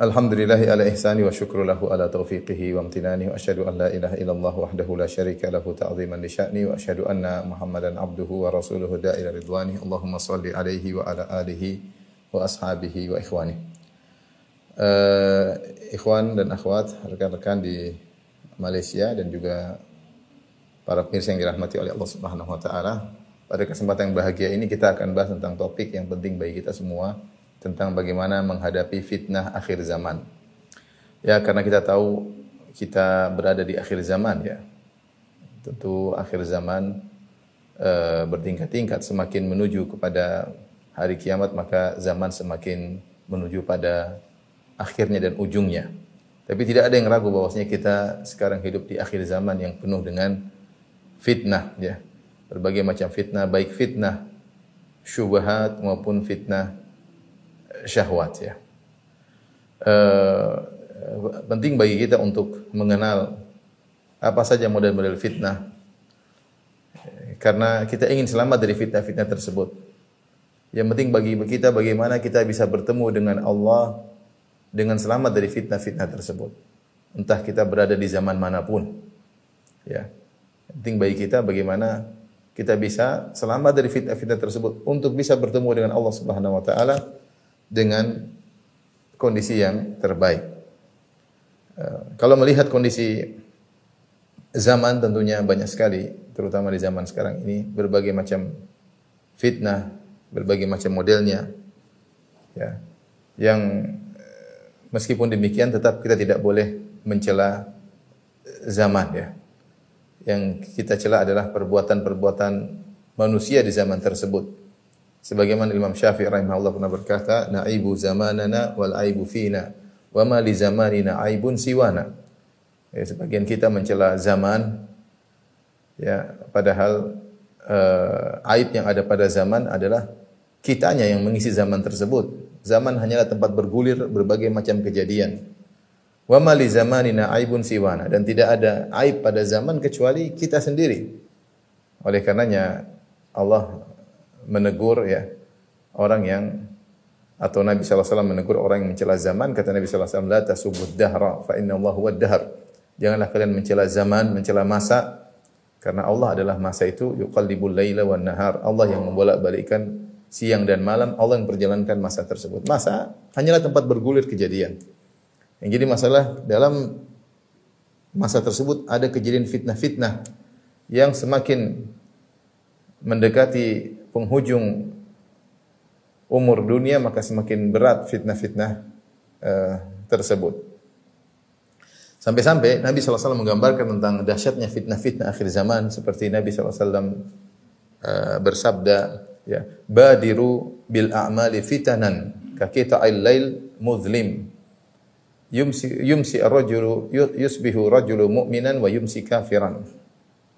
Alhamdulillahi ala ihsani wa syukru lahu ala taufiqihi wa amtinani wa asyhadu an la ilaha illallah wahdahu la syarika lahu ta'ziman li sya'ni wa asyhadu anna Muhammadan abduhu wa rasuluhu da'ila ridwani. Allahumma salli alaihi wa ala alihi wa ashabihi wa ikhwani. Uh, ikhwan dan akhwat, rekan-rekan di Malaysia dan juga para pemirsa yang dirahmati oleh Allah Subhanahu wa taala. Pada kesempatan yang bahagia ini kita akan bahas tentang topik yang penting bagi kita semua tentang bagaimana menghadapi fitnah akhir zaman. Ya, karena kita tahu kita berada di akhir zaman ya. Tentu akhir zaman e, bertingkat-tingkat semakin menuju kepada hari kiamat maka zaman semakin menuju pada akhirnya dan ujungnya. Tapi tidak ada yang ragu bahwasanya kita sekarang hidup di akhir zaman yang penuh dengan fitnah ya berbagai macam fitnah, baik fitnah syubhat maupun fitnah syahwat ya. Uh, penting bagi kita untuk mengenal apa saja model-model fitnah karena kita ingin selamat dari fitnah-fitnah tersebut. Yang penting bagi kita bagaimana kita bisa bertemu dengan Allah dengan selamat dari fitnah-fitnah tersebut. Entah kita berada di zaman mana pun. Ya. Penting bagi kita bagaimana kita bisa selamat dari fitnah-fitnah tersebut untuk bisa bertemu dengan Allah Subhanahu wa taala dengan kondisi yang terbaik. Kalau melihat kondisi zaman tentunya banyak sekali, terutama di zaman sekarang ini berbagai macam fitnah, berbagai macam modelnya. Ya. Yang meskipun demikian tetap kita tidak boleh mencela zaman ya yang kita cela adalah perbuatan-perbuatan manusia di zaman tersebut. Sebagaimana Imam Syafi'i rahimahullah pernah berkata, "Naibu zamanana wal aibu fina, wa ma li zamanina aibun siwana." Ya, sebagian kita mencela zaman ya padahal uh, aib yang ada pada zaman adalah kitanya yang mengisi zaman tersebut. Zaman hanyalah tempat bergulir berbagai macam kejadian. Wa ma li zamanina aibun siwana dan tidak ada aib pada zaman kecuali kita sendiri. Oleh karenanya Allah menegur ya orang yang atau Nabi SAW menegur orang yang mencela zaman kata Nabi SAW la tasubud dahra fa inna Allah huwa dahr. Janganlah kalian mencela zaman, mencela masa karena Allah adalah masa itu yuqallibul laila wan nahar. Allah yang membolak-balikkan siang dan malam, Allah yang perjalankan masa tersebut. Masa hanyalah tempat bergulir kejadian. Yang jadi masalah dalam masa tersebut ada kejadian fitnah-fitnah yang semakin mendekati penghujung umur dunia maka semakin berat fitnah-fitnah uh, tersebut. Sampai-sampai Nabi SAW menggambarkan tentang dahsyatnya fitnah-fitnah akhir zaman seperti Nabi SAW uh, bersabda, ya, badiru bil a'mali fitanan kakita al-lail muzlim. Yumsi yumsi ar-rajulu yusbihu rajulu mu'minan wa yumsi kafiran.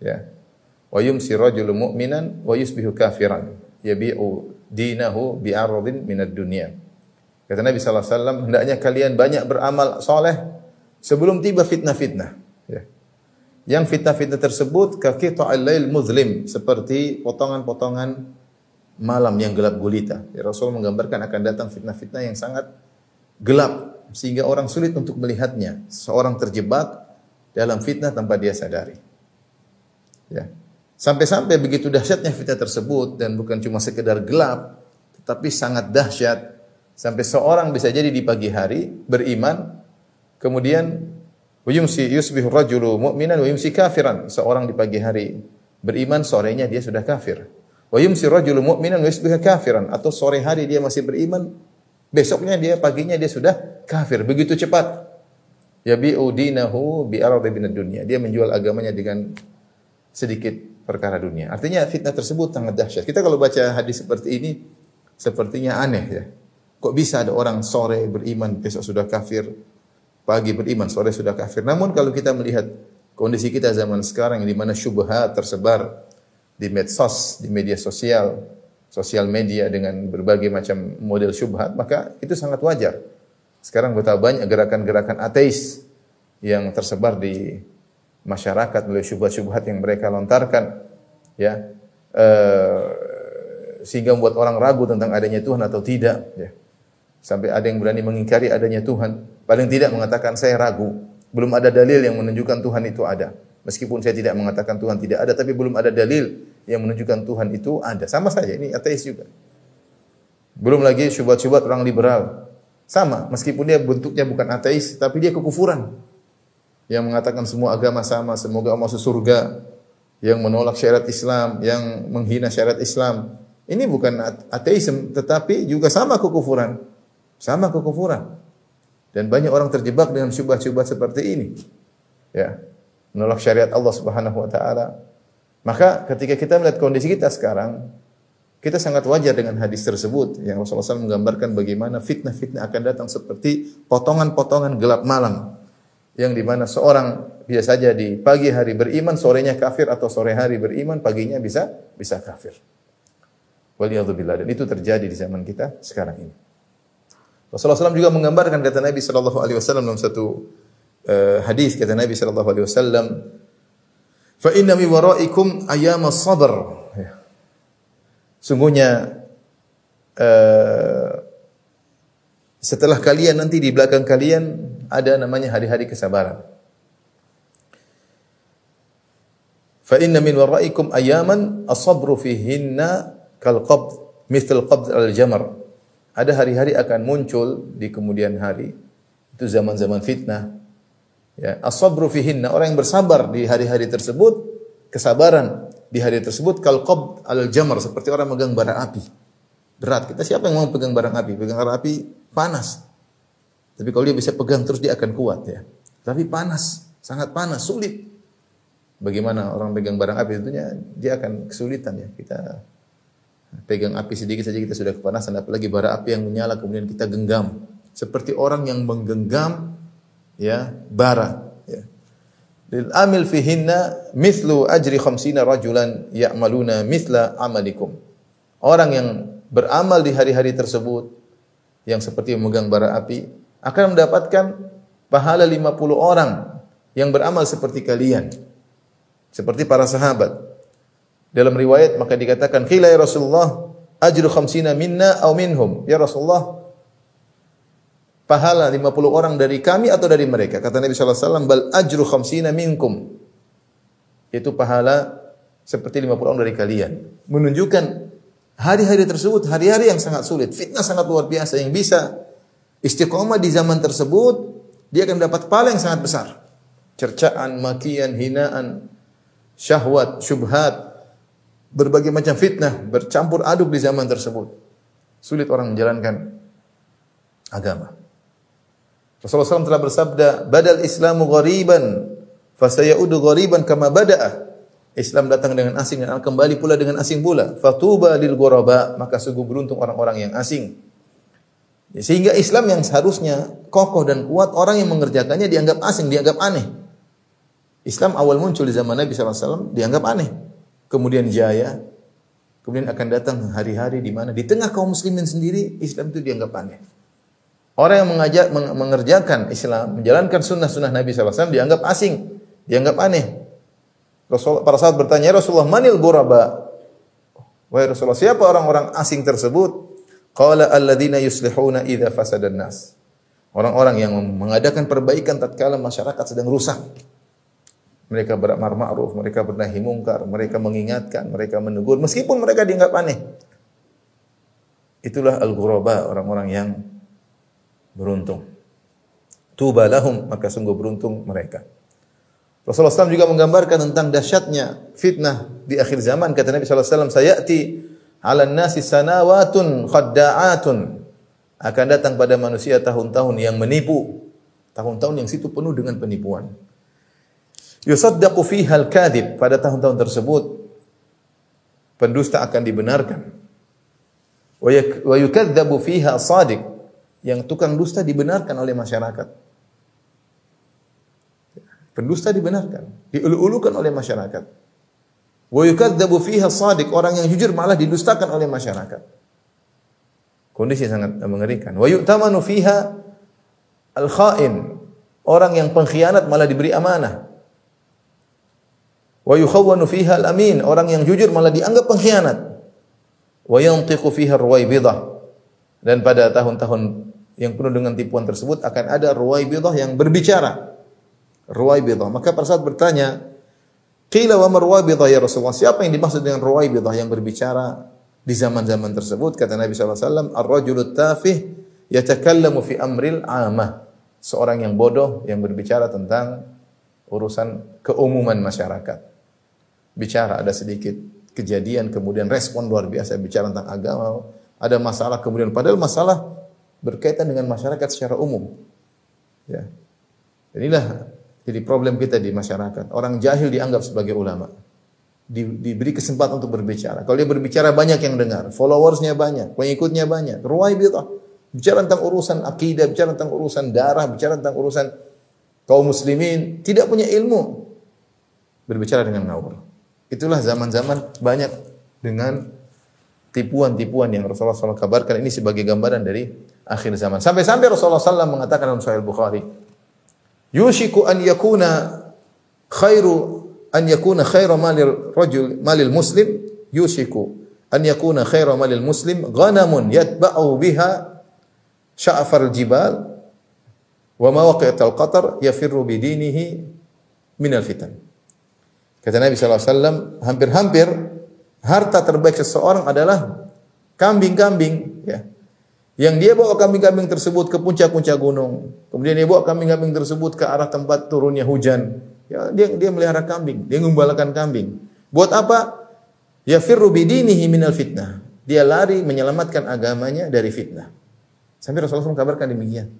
Ya wa yumsi rajulu mu'minan wa yusbihu kafiran yabi'u dinahu bi'aradin minad dunya kata Nabi sallallahu alaihi wasallam hendaknya kalian banyak beramal soleh sebelum tiba fitnah-fitnah ya yang fitnah-fitnah tersebut kakita al-lail muzlim seperti potongan-potongan malam yang gelap gulita ya, Rasul menggambarkan akan datang fitnah-fitnah yang sangat gelap sehingga orang sulit untuk melihatnya. Seorang terjebak dalam fitnah tanpa dia sadari. Ya. Sampai-sampai begitu dahsyatnya fitnah tersebut dan bukan cuma sekedar gelap, tetapi sangat dahsyat sampai seorang bisa jadi di pagi hari beriman, kemudian yumsi yusbihu rajulu mu'minan wa yumsi kafiran. Seorang di pagi hari beriman, sorenya dia sudah kafir. Wa yumsi rajulu mu'minan wa yusbihu kafiran atau sore hari dia masih beriman, besoknya dia paginya dia sudah kafir begitu cepat. Ya dinahu bi aradi dunia. Dia menjual agamanya dengan sedikit perkara dunia. Artinya fitnah tersebut sangat dahsyat. Kita kalau baca hadis seperti ini sepertinya aneh ya. Kok bisa ada orang sore beriman besok sudah kafir, pagi beriman sore sudah kafir. Namun kalau kita melihat kondisi kita zaman sekarang di mana syubhat tersebar di medsos, di media sosial, sosial media dengan berbagai macam model syubhat, maka itu sangat wajar. Sekarang betapa banyak gerakan-gerakan ateis yang tersebar di masyarakat melalui syubhat-syubhat yang mereka lontarkan, ya, eh, sehingga membuat orang ragu tentang adanya Tuhan atau tidak. Ya. Sampai ada yang berani mengingkari adanya Tuhan, paling tidak mengatakan saya ragu, belum ada dalil yang menunjukkan Tuhan itu ada. Meskipun saya tidak mengatakan Tuhan tidak ada, tapi belum ada dalil yang menunjukkan Tuhan itu ada. Sama saja, ini ateis juga. Belum lagi syubhat-syubhat orang liberal. Sama, meskipun dia bentuknya bukan ateis, tapi dia kekufuran. Yang mengatakan semua agama sama, semoga masuk surga. Yang menolak syariat Islam, yang menghina syariat Islam. Ini bukan ateisme, tetapi juga sama kekufuran. Sama kekufuran. Dan banyak orang terjebak dengan syubhat-syubhat seperti ini. Ya menolak syariat Allah Subhanahu wa taala. Maka ketika kita melihat kondisi kita sekarang, kita sangat wajar dengan hadis tersebut yang Rasulullah SAW menggambarkan bagaimana fitnah-fitnah akan datang seperti potongan-potongan gelap malam yang di mana seorang bisa saja di pagi hari beriman, sorenya kafir atau sore hari beriman, paginya bisa bisa kafir. Waliyadzubillah dan itu terjadi di zaman kita sekarang ini. Rasulullah SAW juga menggambarkan kata Nabi Shallallahu Alaihi Wasallam dalam satu uh, hadis kata Nabi sallallahu alaihi wasallam fa inna mi waraikum ayyam sabr ya. sungguhnya uh, setelah kalian nanti di belakang kalian ada namanya hari-hari kesabaran fa inna min waraikum ayyaman as-sabru fihinna kal qabd mithl qabd al-jamar ada hari-hari akan muncul di kemudian hari itu zaman-zaman fitnah Ya, as-sabru fihinna, orang yang bersabar di hari-hari tersebut, kesabaran di hari tersebut kal qab al-jamar seperti orang megang bara api. Berat. Kita siapa yang mau pegang barang api? Pegang bara api panas. Tapi kalau dia bisa pegang terus dia akan kuat ya. Tapi panas, sangat panas, sulit. Bagaimana orang pegang barang api tentunya dia akan kesulitan ya. Kita pegang api sedikit saja kita sudah kepanasan apalagi bara api yang menyala kemudian kita genggam. Seperti orang yang menggenggam ya bara ya lil amil fihinna mithlu ajri khamsina rajulan ya'maluna mithla amalikum orang yang beramal di hari-hari tersebut yang seperti memegang bara api akan mendapatkan pahala 50 orang yang beramal seperti kalian seperti para sahabat dalam riwayat maka dikatakan qila ya Rasulullah ajru khamsina minna aw minhum ya Rasulullah pahala 50 orang dari kami atau dari mereka? Kata Nabi sallallahu alaihi wasallam, "Bal ajru khamsina minkum." Itu pahala seperti 50 orang dari kalian. Menunjukkan hari-hari tersebut hari-hari yang sangat sulit, fitnah sangat luar biasa yang bisa istiqomah di zaman tersebut, dia akan mendapat pahala yang sangat besar. Cercaan, makian, hinaan, syahwat, syubhat, berbagai macam fitnah bercampur aduk di zaman tersebut. Sulit orang menjalankan agama. Rasulullah SAW telah bersabda, "Badal Islamu ghariban, fasayaudu ghariban kama bada'a." Islam datang dengan asing dan kembali pula dengan asing pula. Fatuba lil ghuraba, maka sungguh beruntung orang-orang yang asing. Sehingga Islam yang seharusnya kokoh dan kuat, orang yang mengerjakannya dianggap asing, dianggap aneh. Islam awal muncul di zaman Nabi SAW dianggap aneh. Kemudian jaya, kemudian akan datang hari-hari di mana di tengah kaum muslimin sendiri Islam itu dianggap aneh. Orang yang mengajak, mengerjakan Islam, menjalankan sunnah-sunnah Nabi SAW dianggap asing, dianggap aneh. Rasul, para sahabat bertanya, ya Rasulullah, manil guraba? Wahai Rasulullah, siapa orang-orang asing tersebut? Qala alladzina yuslihuna idza fasadan nas. Orang-orang yang mengadakan perbaikan tatkala masyarakat sedang rusak. Mereka beramar ma'ruf, mereka bernahi mungkar, mereka mengingatkan, mereka menegur meskipun mereka dianggap aneh. Itulah al-ghuraba, orang-orang yang beruntung. Tuba lahum, maka sungguh beruntung mereka. Rasulullah SAW juga menggambarkan tentang dahsyatnya fitnah di akhir zaman. Kata Nabi SAW, Sayati ala nasi sanawatun khadda'atun. Akan datang pada manusia tahun-tahun yang menipu. Tahun-tahun yang situ penuh dengan penipuan. Yusaddaqu fiha al-kadhib. Pada tahun-tahun tersebut, pendusta akan dibenarkan. Wa yukadzabu fiha sadiq yang tukang dusta dibenarkan oleh masyarakat. Pendusta dibenarkan, diulu-ulukan oleh masyarakat. Wa fiha shadiq, orang yang jujur malah didustakan oleh masyarakat. Kondisi sangat mengerikan. Wa yu'tamanu fiha al-kha'in, orang yang pengkhianat malah diberi amanah. Wa yukhawwanu fiha al-amin, orang yang jujur malah dianggap pengkhianat. Wa fiha ruwaibidah. Dan pada tahun-tahun yang penuh dengan tipuan tersebut akan ada ruwaibidah yang berbicara. Ruwaibidah. Maka para sahabat bertanya, Qila wa marwabidah ya Rasulullah. Siapa yang dimaksud dengan ruwaibidah yang berbicara di zaman-zaman tersebut? Kata Nabi SAW, Ar-rajulut tafih yatakallamu fi amril amah. Seorang yang bodoh yang berbicara tentang urusan keumuman masyarakat. Bicara ada sedikit kejadian kemudian respon luar biasa bicara tentang agama, ada masalah kemudian padahal masalah berkaitan dengan masyarakat secara umum. Ya. Inilah jadi problem kita di masyarakat. Orang jahil dianggap sebagai ulama. Di, diberi kesempatan untuk berbicara. Kalau dia berbicara banyak yang dengar, followersnya banyak, pengikutnya banyak. Ruwai bidah. Bicara tentang urusan akidah, bicara tentang urusan darah, bicara tentang urusan kaum muslimin, tidak punya ilmu. Berbicara dengan ngawur. Itulah zaman-zaman banyak dengan tipuan-tipuan yang Rasulullah SAW kabarkan ini sebagai gambaran dari akhir zaman. Sampai-sampai Rasulullah SAW mengatakan dalam Sahih Bukhari, yushiku an yakuna khairu an yakuna khairu malil rajul malil muslim yushiku an yakuna khairu malil muslim ghanamun yatba'u biha sya'far jibal wa mawaqi'atal qatar yafirru bidinihi minal fitan. Kata Nabi SAW, hampir-hampir harta terbaik seseorang adalah kambing-kambing. Ya. Yang dia bawa kambing-kambing tersebut ke puncak-puncak gunung. Kemudian dia bawa kambing-kambing tersebut ke arah tempat turunnya hujan. Ya, dia dia melihara kambing, dia mengembalakan kambing. Buat apa? Ya firru bidinihi minal fitnah. Dia lari menyelamatkan agamanya dari fitnah. Sampai Rasulullah SAW kabarkan demikian.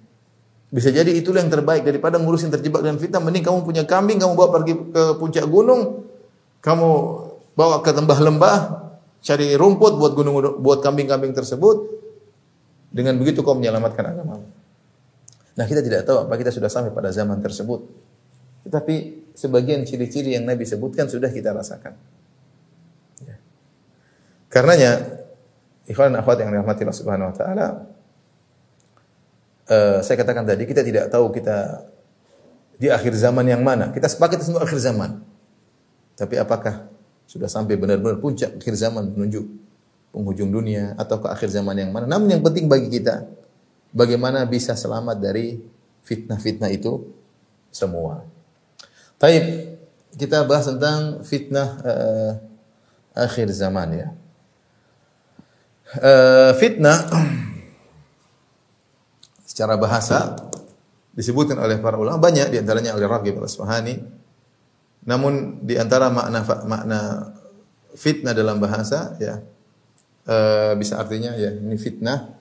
Bisa jadi itulah yang terbaik daripada ngurusin terjebak dengan fitnah. Mending kamu punya kambing, kamu bawa pergi ke puncak gunung, kamu bawa ke lembah-lembah, cari rumput buat gunung buat kambing-kambing tersebut. Dengan begitu kau menyelamatkan agama. Nah kita tidak tahu apa kita sudah sampai pada zaman tersebut. Tetapi sebagian ciri-ciri yang Nabi sebutkan sudah kita rasakan. Ya. Karenanya, ikhwan akhwat yang dirahmati Allah Subhanahu wa taala, uh, saya katakan tadi kita tidak tahu kita di akhir zaman yang mana. Kita sepakat semua akhir zaman. Tapi apakah sudah sampai benar-benar puncak akhir zaman menuju penghujung dunia atau ke akhir zaman yang mana? Namun yang penting bagi kita bagaimana bisa selamat dari fitnah-fitnah itu semua. Taib kita bahas tentang fitnah uh, akhir zaman ya. Uh, fitnah secara bahasa disebutkan oleh para ulama banyak di antaranya oleh Raghib Al-Asfahani. Namun di antara makna makna fitnah dalam bahasa ya e, bisa artinya ya ini fitnah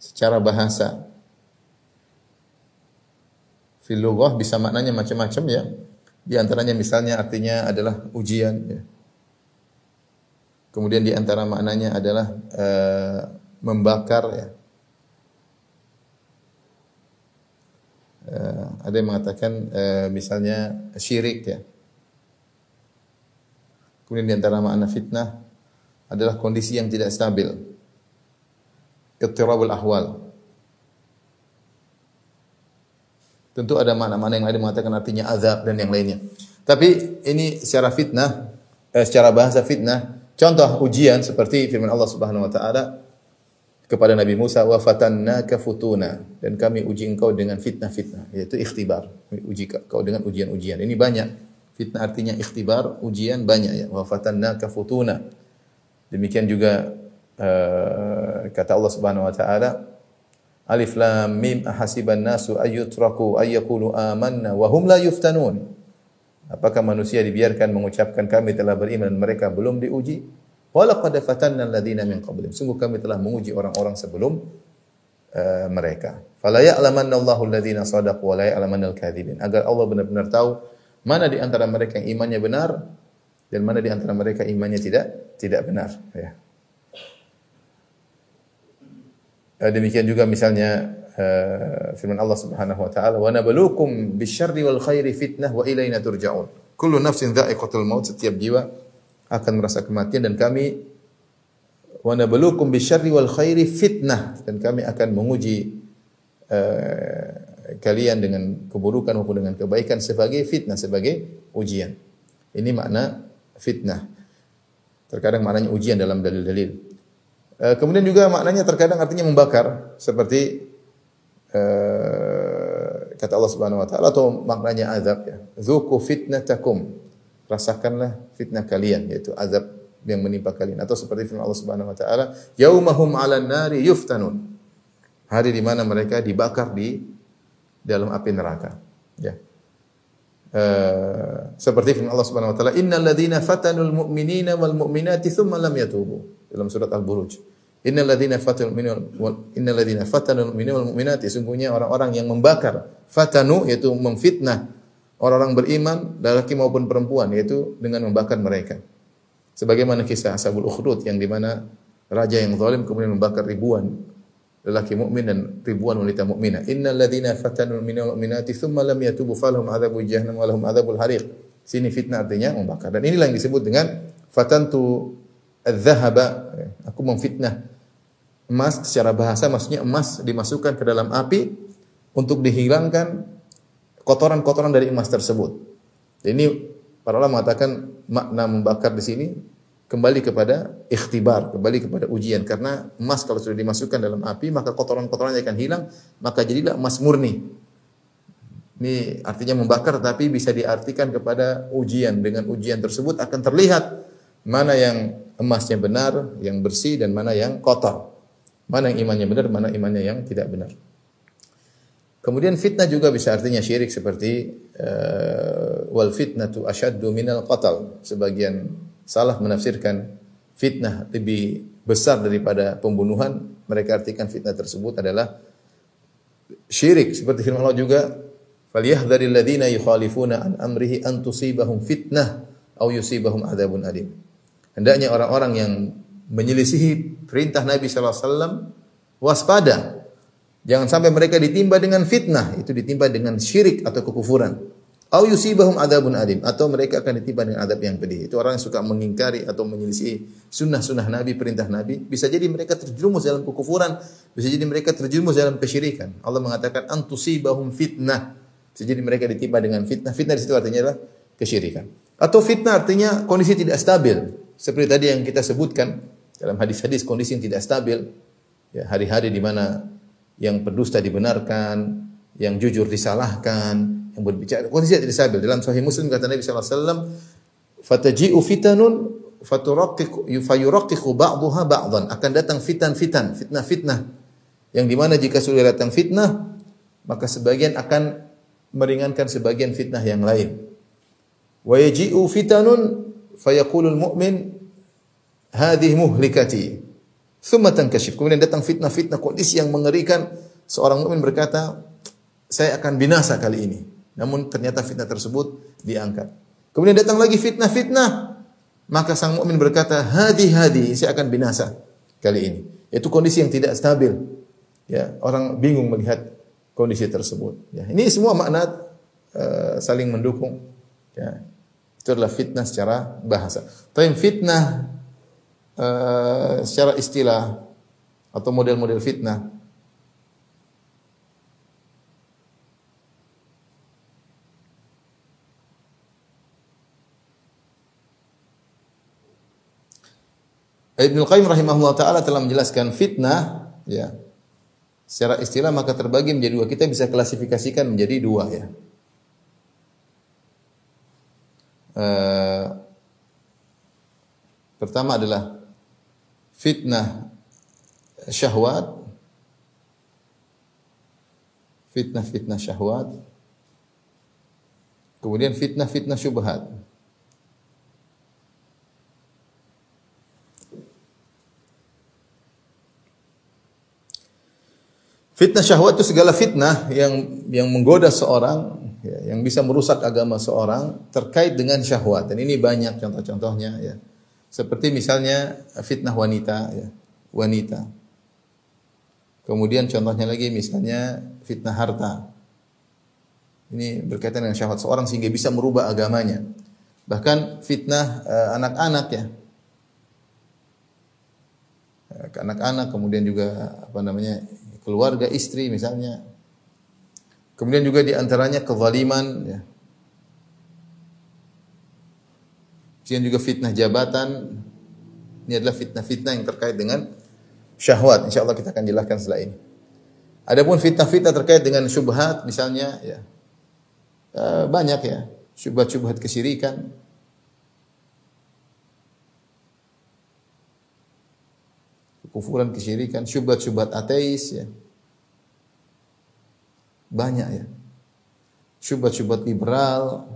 secara bahasa. Fil bisa maknanya macam-macam ya. Di antaranya misalnya artinya adalah ujian ya. Kemudian di antara maknanya adalah e, membakar ya. Uh, ada yang mengatakan uh, misalnya syirik ya. Kemudian di antara makna fitnah adalah kondisi yang tidak stabil. Ittirabul ahwal. Tentu ada makna-makna yang lain mengatakan artinya azab dan yang lainnya. Tapi ini secara fitnah, eh, secara bahasa fitnah, contoh ujian seperti firman Allah Subhanahu wa taala, kepada Nabi Musa wa fatannaka futuna dan kami uji engkau dengan fitnah-fitnah yaitu ikhtibar uji kau dengan ujian-ujian ini banyak fitnah artinya ikhtibar ujian banyak ya wa fatannaka futuna demikian juga uh, kata Allah Subhanahu wa taala Alif lam mim ahasiban nasu ayyutraku ayyakulu amanna wa hum la yuftanun Apakah manusia dibiarkan mengucapkan kami telah beriman mereka belum diuji Walaqad fatanna alladziina min qablihim. Sungguh kami telah menguji orang-orang sebelum uh, mereka. Fala ya'lamanna Allahu alladziina shadaqu wa la ya'lamanna al-kadzibin. Agar Allah benar-benar tahu mana di antara mereka yang imannya benar dan mana di antara mereka imannya tidak tidak benar, ya. Uh, demikian juga misalnya uh, firman Allah Subhanahu wa taala, "Wa nabluukum bisyarri wal khairi fitnah wa ilaina turja'un." kullu nafsin dha'iqatul maut, setiap jiwa akan merasa kematian dan kami wa nabluukum bisyarri wal khairi fitnah dan kami akan menguji uh, kalian dengan keburukan maupun dengan kebaikan sebagai fitnah sebagai ujian. Ini makna fitnah. Terkadang maknanya ujian dalam dalil-dalil. Uh, kemudian juga maknanya terkadang artinya membakar seperti uh, kata Allah Subhanahu wa taala atau maknanya azab ya. Zuku fitnatakum. Rasakanlah fitnah kalian yaitu azab yang menimpa kalian atau seperti firman Allah Subhanahu wa taala yaumahum 'alan nari yuftanun hari di mana mereka dibakar di dalam api neraka. Ya. Uh, seperti firman Allah Subhanahu wa taala innal ladzina fatanul mu'minina wal mu'minati tsumma lam yatubu. Dalam surat al-buruj. Innal ladzina fatanul mu'minina wal innal ladzina fatanul mu'minina wal mu'minati. Sungguhnya orang-orang yang membakar fatanu yaitu memfitnah orang-orang beriman laki maupun perempuan yaitu dengan membakar mereka. Sebagaimana kisah Ashabul Ukhdud yang di mana raja yang zalim kemudian membakar ribuan lelaki mukmin dan ribuan wanita mukminah. Innal ladzina fatanul minal mu'minati tsumma lam yatubu falahum adzabu jahannam wa lahum adzabul hariq. Sini fitnah artinya membakar. Dan inilah yang disebut dengan fatantu adz-dzahaba. Aku memfitnah emas secara bahasa maksudnya emas dimasukkan ke dalam api untuk dihilangkan kotoran-kotoran dari emas tersebut. Ini Para ulama mengatakan makna membakar di sini kembali kepada ikhtibar, kembali kepada ujian karena emas kalau sudah dimasukkan dalam api maka kotoran-kotorannya akan hilang, maka jadilah emas murni. Ini artinya membakar tapi bisa diartikan kepada ujian. Dengan ujian tersebut akan terlihat mana yang emasnya benar, yang bersih dan mana yang kotor. Mana yang imannya benar, mana imannya yang tidak benar. Kemudian fitnah juga bisa artinya syirik seperti uh, wal fitnatu asyaddu minal qatl. Sebagian salah menafsirkan fitnah lebih besar daripada pembunuhan. Mereka artikan fitnah tersebut adalah syirik seperti firman Allah juga falyahdharil ladzina yukhalifuna an amrihi an tusibahum fitnah aw yusibahum adzabun alim. Hendaknya orang-orang yang menyelisihi perintah Nabi wasallam waspada Jangan sampai mereka ditimpa dengan fitnah, itu ditimpa dengan syirik atau kekufuran. Au yusibahum adabun adim atau mereka akan ditimpa dengan adab yang pedih. Itu orang yang suka mengingkari atau menyelisih sunnah-sunnah Nabi, perintah Nabi, bisa jadi mereka terjerumus dalam kekufuran, bisa jadi mereka terjerumus dalam kesyirikan. Allah mengatakan antusibahum fitnah. Bisa jadi mereka ditimpa dengan fitnah. Fitnah di situ artinya adalah kesyirikan. Atau fitnah artinya kondisi tidak stabil. Seperti tadi yang kita sebutkan dalam hadis-hadis kondisi yang tidak stabil. Ya, hari-hari di mana yang berdusta dibenarkan, yang jujur disalahkan, yang berbicara kondisi tidak stabil. Dalam Sahih Muslim kata Nabi sallallahu alaihi wasallam, "Fataji'u fitanun faturaqqiqu fayuraqqiqu ba'daha ba'dhan." Akan datang fitan-fitan, fitnah-fitnah yang di mana jika sudah datang fitnah, maka sebagian akan meringankan sebagian fitnah yang lain. Wa yaji'u fitanun fayaqulul mu'min hadhihi muhlikati Thumma tankashif. Kemudian datang fitnah-fitnah kondisi yang mengerikan. Seorang mukmin berkata, saya akan binasa kali ini. Namun ternyata fitnah tersebut diangkat. Kemudian datang lagi fitnah-fitnah. Maka sang mukmin berkata, hadi-hadi, saya akan binasa kali ini. Itu kondisi yang tidak stabil. Ya, orang bingung melihat kondisi tersebut. Ya, ini semua makna uh, saling mendukung. Ya, itu adalah fitnah secara bahasa. Tapi fitnah uh, secara istilah atau model-model fitnah. Ibnu Qayyim rahimahullah taala telah menjelaskan fitnah ya. Secara istilah maka terbagi menjadi dua. Kita bisa klasifikasikan menjadi dua ya. Uh, pertama adalah fitnah syahwat fitnah-fitnah syahwat kemudian fitnah-fitnah syubhat Fitnah syahwat itu segala fitnah yang yang menggoda seorang, ya, yang bisa merusak agama seorang terkait dengan syahwat. Dan ini banyak contoh-contohnya. Ya. Seperti misalnya fitnah wanita, ya, wanita. Kemudian contohnya lagi misalnya fitnah harta. Ini berkaitan dengan syahwat seorang sehingga bisa merubah agamanya. Bahkan fitnah eh, anak-anak ya. Eh, anak-anak kemudian juga apa namanya keluarga istri misalnya. Kemudian juga di antaranya kezaliman ya. Kemudian juga fitnah jabatan. Ini adalah fitnah-fitnah yang terkait dengan syahwat. Insya Allah kita akan jelaskan setelah ini. Adapun fitnah-fitnah terkait dengan syubhat misalnya ya eh, banyak ya syubhat-syubhat kesyirikan. Kufuran kesyirikan, syubhat-syubhat ateis ya. Banyak ya. Syubhat-syubhat liberal,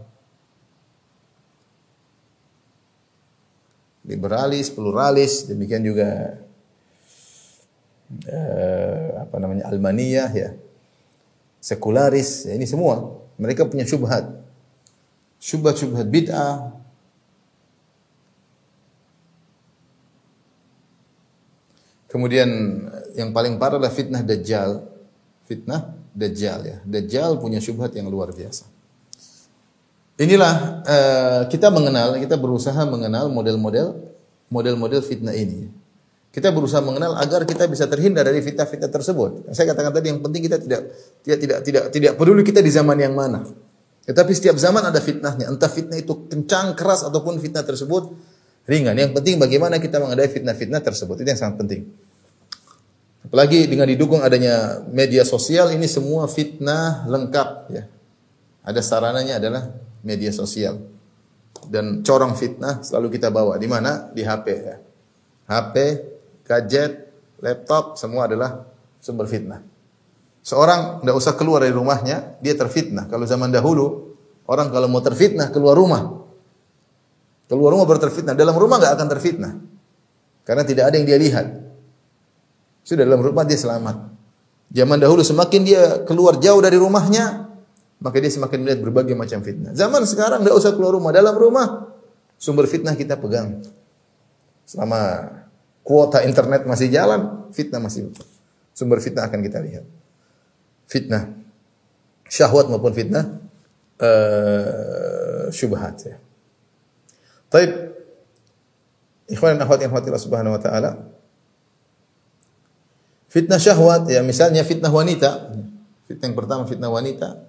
liberalis, pluralis, demikian juga eh, apa namanya almaniyah ya, sekularis, ya, ini semua mereka punya syubhat, syubhat-syubhat bid'ah, Kemudian yang paling parah adalah fitnah dajjal. Fitnah dajjal ya. Dajjal punya syubhat yang luar biasa. Inilah uh, kita mengenal, kita berusaha mengenal model-model model-model fitnah ini. Kita berusaha mengenal agar kita bisa terhindar dari fitnah-fitnah tersebut. Saya katakan tadi yang penting kita tidak tidak tidak tidak tidak peduli kita di zaman yang mana. Tetapi setiap zaman ada fitnahnya. Entah fitnah itu kencang, keras ataupun fitnah tersebut ringan. Yang penting bagaimana kita menghadapi fitnah-fitnah tersebut. Itu yang sangat penting. Apalagi dengan didukung adanya media sosial ini semua fitnah lengkap ya. Ada sarananya adalah media sosial. Dan corong fitnah selalu kita bawa di mana? Di HP ya. HP, gadget, laptop semua adalah sumber fitnah. Seorang tidak usah keluar dari rumahnya, dia terfitnah. Kalau zaman dahulu, orang kalau mau terfitnah keluar rumah, Keluar rumah baru terfitnah. Dalam rumah nggak akan terfitnah. Karena tidak ada yang dia lihat. Sudah dalam rumah dia selamat. Zaman dahulu semakin dia keluar jauh dari rumahnya, maka dia semakin melihat berbagai macam fitnah. Zaman sekarang nggak usah keluar rumah. Dalam rumah, sumber fitnah kita pegang. Selama kuota internet masih jalan, fitnah masih sumber fitnah akan kita lihat. Fitnah syahwat maupun fitnah uh, syubhat ya. Taib. Ikhwan dan akhwat yang Allah Subhanahu wa taala. Fitnah syahwat ya misalnya fitnah wanita. Fitnah yang pertama fitnah wanita.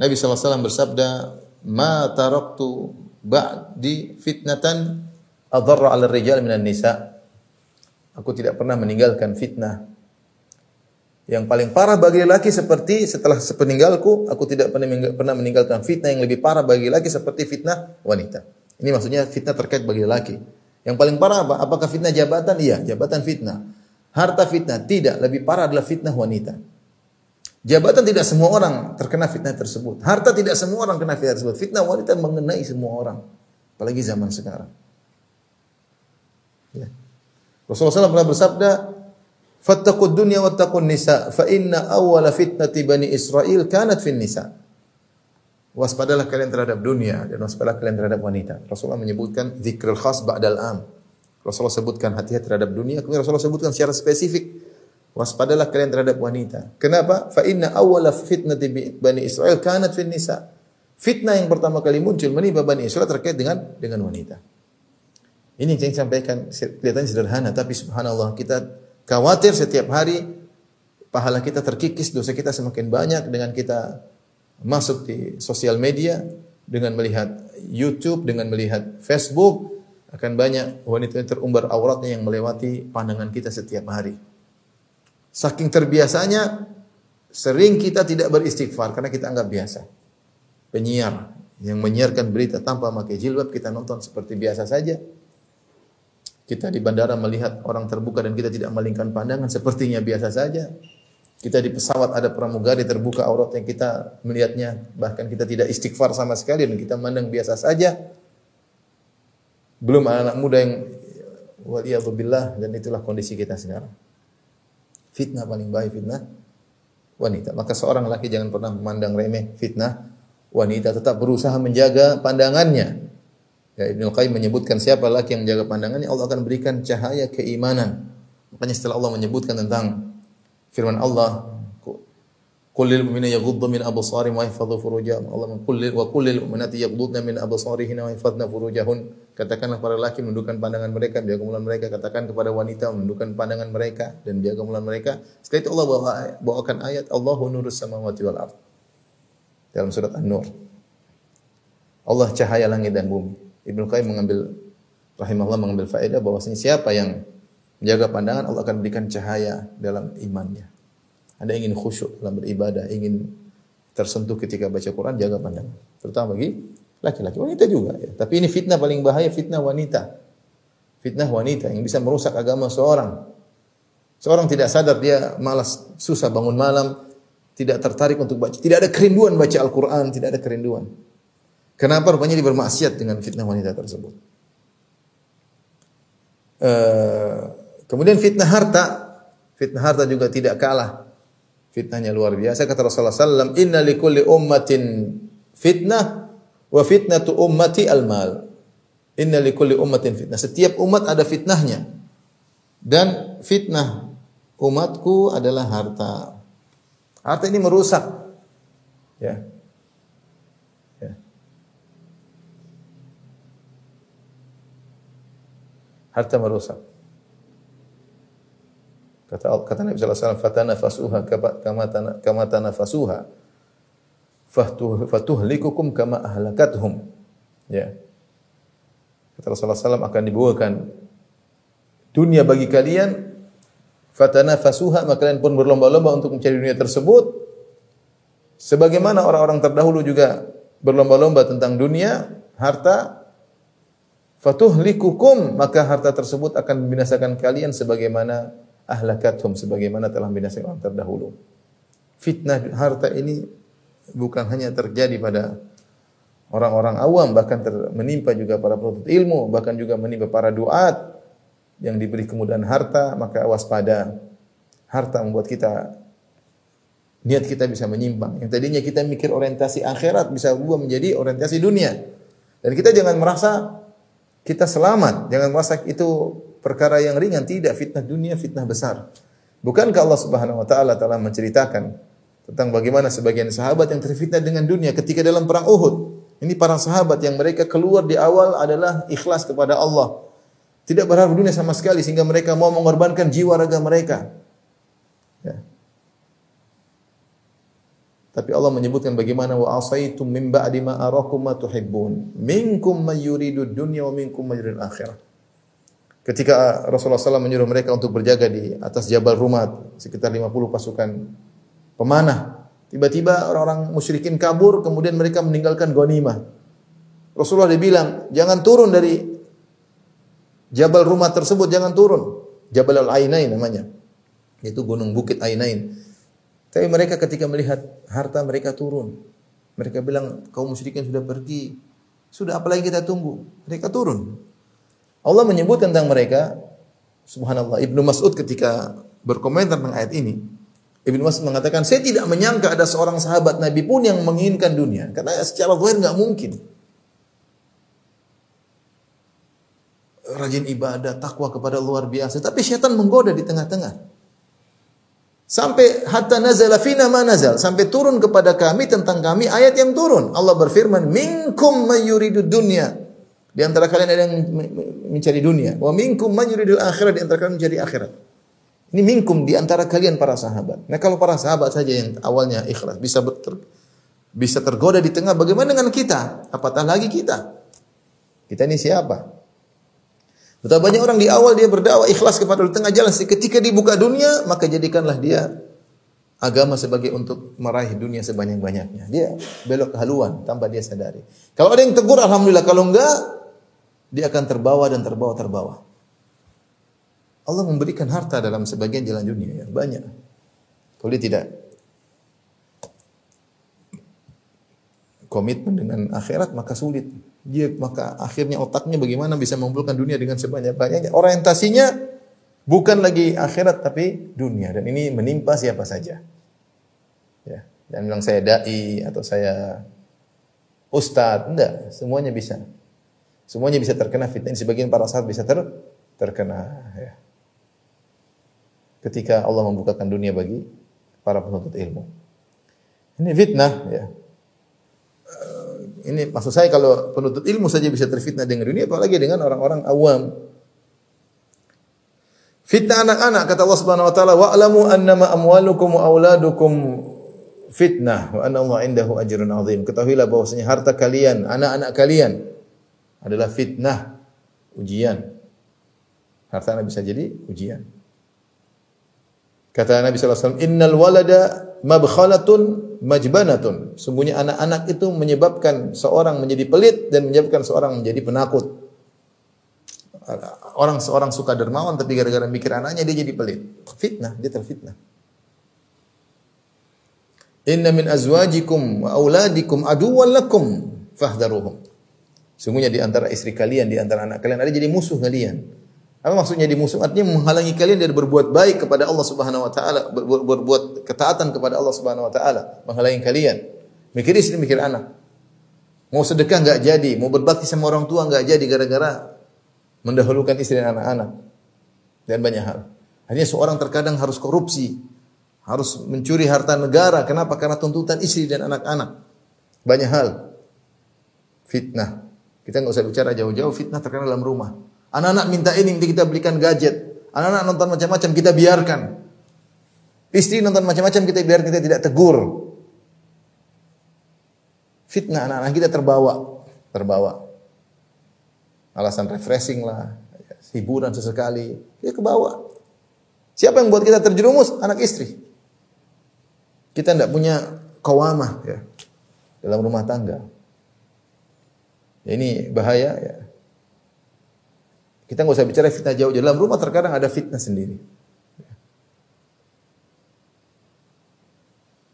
Nabi SAW bersabda, "Ma taraktu ba'di fitnatan adarra 'ala rijal minan nisa." Aku tidak pernah meninggalkan fitnah yang paling parah bagi laki seperti setelah sepeninggalku aku tidak pernah meninggalkan fitnah yang lebih parah bagi laki seperti fitnah wanita. Ini maksudnya fitnah terkait bagi laki. Yang paling parah apa? Apakah fitnah jabatan? Iya, jabatan fitnah. Harta fitnah tidak, lebih parah adalah fitnah wanita. Jabatan tidak semua orang terkena fitnah tersebut. Harta tidak semua orang kena fitnah tersebut. Fitnah wanita mengenai semua orang. Apalagi zaman sekarang. Ya. Rasulullah SAW pernah bersabda, Fattaqud dunya wattaqun nisa, fa inna awwala fitnati bani Israel kanat fin nisa. Waspadalah kalian terhadap dunia dan waspadalah kalian terhadap wanita. Rasulullah menyebutkan zikrul khas ba'dal am. Rasulullah sebutkan hati-hati terhadap dunia, kemudian Rasulullah sebutkan secara spesifik waspadalah kalian terhadap wanita. Kenapa? Fa inna awwala fitnati bani Israel kanat fin nisa. Fitnah yang pertama kali muncul menimpa Bani Israel terkait dengan dengan wanita. Ini yang saya sampaikan kelihatannya sederhana tapi subhanallah kita khawatir setiap hari pahala kita terkikis, dosa kita semakin banyak dengan kita masuk di sosial media dengan melihat YouTube, dengan melihat Facebook, akan banyak wanita yang terumbar auratnya yang melewati pandangan kita setiap hari. Saking terbiasanya, sering kita tidak beristighfar karena kita anggap biasa. Penyiar yang menyiarkan berita tanpa pakai jilbab, kita nonton seperti biasa saja. Kita di bandara melihat orang terbuka dan kita tidak melingkan pandangan sepertinya biasa saja. Kita di pesawat ada pramugari terbuka aurat yang kita melihatnya, bahkan kita tidak istighfar sama sekali dan kita mandang biasa saja. Belum anak-anak muda yang waliyadzubillah dan itulah kondisi kita sekarang. Fitnah paling baik fitnah wanita. Maka seorang laki jangan pernah memandang remeh fitnah wanita, tetap berusaha menjaga pandangannya. Ya, Ibnu Qayyim menyebutkan siapa laki yang menjaga pandangannya, Allah akan berikan cahaya keimanan. Makanya setelah Allah menyebutkan tentang firman Allah Qul lil mu'minina yaghuddu min absarihim wa yahfadhu furujahum. Allah qul lil wa qul lil mu'minati yaghuddna min absarihinna wa yahfadhna furujahun. Katakanlah para laki menundukkan pandangan mereka, menjaga mulan mereka. Katakan kepada wanita menundukkan pandangan mereka dan menjaga mulan mereka. Setelah itu Allah bawa, bawakan ayat Allahu nurus samawati wal ard. Dalam surat An-Nur. Allah cahaya langit dan bumi. Ibnu Qayyim mengambil rahimahullah mengambil faedah bahwasanya siapa yang menjaga pandangan Allah akan berikan cahaya dalam imannya. Anda ingin khusyuk dalam beribadah, ingin tersentuh ketika baca Quran, jaga pandangan. Terutama bagi laki-laki, wanita juga. Ya. Tapi ini fitnah paling bahaya, fitnah wanita. Fitnah wanita yang bisa merusak agama seorang. Seorang tidak sadar dia malas, susah bangun malam, tidak tertarik untuk baca. Tidak ada kerinduan baca Al-Quran, tidak ada kerinduan. Kenapa rupanya dia bermaksiat dengan fitnah wanita tersebut? Uh, kemudian fitnah harta, fitnah harta juga tidak kalah Fitnahnya luar biasa. Kata Rasulullah SAW, Inna likulli ummatin fitnah, wa fitnatu ummati al-mal. Inna likulli ummatin fitnah. Setiap umat ada fitnahnya. Dan fitnah umatku adalah harta. Harta ini merusak. Ya. ya. Harta merusak. Kata kata Nabi sallallahu alaihi wasallam fatanafasuha kama kama tanafasuha. Fatuh fatuhlikukum kama ahlakathum. Ya. Kata Rasulullah SAW akan dibawakan dunia bagi kalian fatanafasuha maka kalian pun berlomba-lomba untuk mencari dunia tersebut sebagaimana orang-orang terdahulu juga berlomba-lomba tentang dunia harta fatuhlikukum maka harta tersebut akan membinasakan kalian sebagaimana ahlakathum sebagaimana telah binasa orang terdahulu. Fitnah harta ini bukan hanya terjadi pada orang-orang awam bahkan menimpa juga para penuntut ilmu bahkan juga menimpa para duat yang diberi kemudahan harta maka waspada. Harta membuat kita niat kita bisa menyimpang. Yang tadinya kita mikir orientasi akhirat bisa berubah menjadi orientasi dunia. Dan kita jangan merasa kita selamat jangan merasa itu perkara yang ringan, tidak fitnah dunia, fitnah besar. Bukankah Allah Subhanahu wa taala telah menceritakan tentang bagaimana sebagian sahabat yang terfitnah dengan dunia ketika dalam perang Uhud. Ini para sahabat yang mereka keluar di awal adalah ikhlas kepada Allah. Tidak berharap dunia sama sekali sehingga mereka mau mengorbankan jiwa raga mereka. Ya. Tapi Allah menyebutkan bagaimana wa asaitum min ba'di ma arakum ma tuhibbun. Minkum may yuridu dunya wa minkum may yuridu akhirah. Ketika Rasulullah SAW menyuruh mereka untuk berjaga di atas Jabal Rumat, sekitar 50 pasukan pemanah. Tiba-tiba orang-orang musyrikin kabur, kemudian mereka meninggalkan ghanimah. Rasulullah dibilang, jangan turun dari Jabal Rumat tersebut, jangan turun. Jabal Al-Ainain namanya. Itu gunung bukit Ainain. Tapi mereka ketika melihat harta mereka turun. Mereka bilang, kaum musyrikin sudah pergi. Sudah apalagi kita tunggu? Mereka turun. Allah menyebut tentang mereka, subhanallah, Ibnu Mas'ud ketika berkomentar tentang ayat ini, Ibnu Mas'ud mengatakan, saya tidak menyangka ada seorang sahabat Nabi pun yang menginginkan dunia. Karena secara zahir nggak mungkin. Rajin ibadah, takwa kepada luar biasa. Tapi syaitan menggoda di tengah-tengah. Sampai hatta nazala fina ma nazal. Sampai turun kepada kami tentang kami ayat yang turun. Allah berfirman, minkum mayuridu dunya. Di antara kalian ada yang mencari dunia. Wa minkum man yuridul akhirat di antara kalian mencari akhirat. Ini minkum di antara kalian para sahabat. Nah, kalau para sahabat saja yang awalnya ikhlas bisa ter, bisa tergoda di tengah, bagaimana dengan kita? Apatah lagi kita? Kita ini siapa? Betapa banyak orang di awal dia berdakwah ikhlas kepada di tengah jalan. Ketika dibuka dunia, maka jadikanlah dia agama sebagai untuk meraih dunia sebanyak-banyaknya. Dia belok haluan tanpa dia sadari. Kalau ada yang tegur, alhamdulillah. Kalau enggak, dia akan terbawa dan terbawa terbawa. Allah memberikan harta dalam sebagian jalan dunia yang banyak. Kalau dia tidak komitmen dengan akhirat maka sulit. Dia maka akhirnya otaknya bagaimana bisa mengumpulkan dunia dengan sebanyak-banyaknya. Orientasinya bukan lagi akhirat tapi dunia dan ini menimpa siapa saja. Ya, dan bilang saya dai atau saya ustadz, enggak, semuanya bisa. Semuanya bisa terkena fitnah. Sebagian para sahabat bisa ter terkena. Ya. Ketika Allah membukakan dunia bagi para penuntut ilmu. Ini fitnah ya. Eh, Ini maksud saya kalau penuntut ilmu saja bisa terfitnah dengan dunia apalagi dengan orang-orang awam. Fitnah anak-anak kata Allah Subhanahu wa taala wa'lamu annama amwalukum wa fitnah wa anna Allah indahu ajrun azim. Ketahuilah bahwasanya harta kalian, anak-anak kalian adalah fitnah, ujian. Harta anak bisa jadi ujian. Kata Nabi SAW, Innal walada mabkhalatun majbanatun. Sungguhnya anak-anak itu menyebabkan seorang menjadi pelit dan menyebabkan seorang menjadi penakut. Orang seorang suka dermawan tapi gara-gara mikir anaknya dia jadi pelit. Fitnah, dia terfitnah. Inna min azwajikum wa auladikum aduwwan lakum fahdharuhum. Sungguhnya di antara istri kalian, di antara anak kalian ada jadi musuh kalian. Apa maksudnya di musuh? Artinya menghalangi kalian dari berbuat baik kepada Allah Subhanahu wa taala, ber, ber, berbuat ketaatan kepada Allah Subhanahu wa taala, menghalangi kalian. Mikir istri, mikir anak. Mau sedekah enggak jadi, mau berbakti sama orang tua enggak jadi gara-gara mendahulukan istri dan anak-anak. Dan banyak hal. Hanya seorang terkadang harus korupsi, harus mencuri harta negara. Kenapa? Karena tuntutan istri dan anak-anak. Banyak hal. Fitnah. Kita nggak usah bicara jauh-jauh, fitnah terkadang dalam rumah. Anak-anak minta ini, kita belikan gadget. Anak-anak nonton macam-macam, kita biarkan. Istri nonton macam-macam, kita biarkan, kita tidak tegur. Fitnah anak-anak kita terbawa, terbawa. Alasan refreshing lah, hiburan sesekali, dia ke bawah. Siapa yang buat kita terjerumus? Anak istri. Kita tidak punya kawamah ya dalam rumah tangga. Ini bahaya ya. Kita nggak usah bicara fitnah jauh. Dalam rumah terkadang ada fitnah sendiri.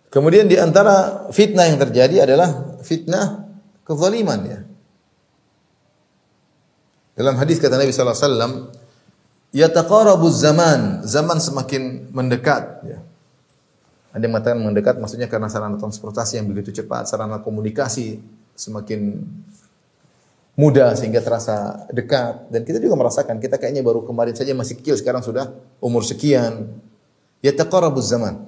Kemudian di antara fitnah yang terjadi adalah fitnah kezaliman ya. Dalam hadis kata Nabi sallallahu alaihi wasallam, "Yataqarabuz zaman, zaman semakin mendekat ya. Ada yang mengatakan mendekat maksudnya karena sarana transportasi yang begitu cepat, sarana komunikasi semakin mudah sehingga terasa dekat. Dan kita juga merasakan kita kayaknya baru kemarin saja masih kecil sekarang sudah umur sekian. Yataqarabuz zaman.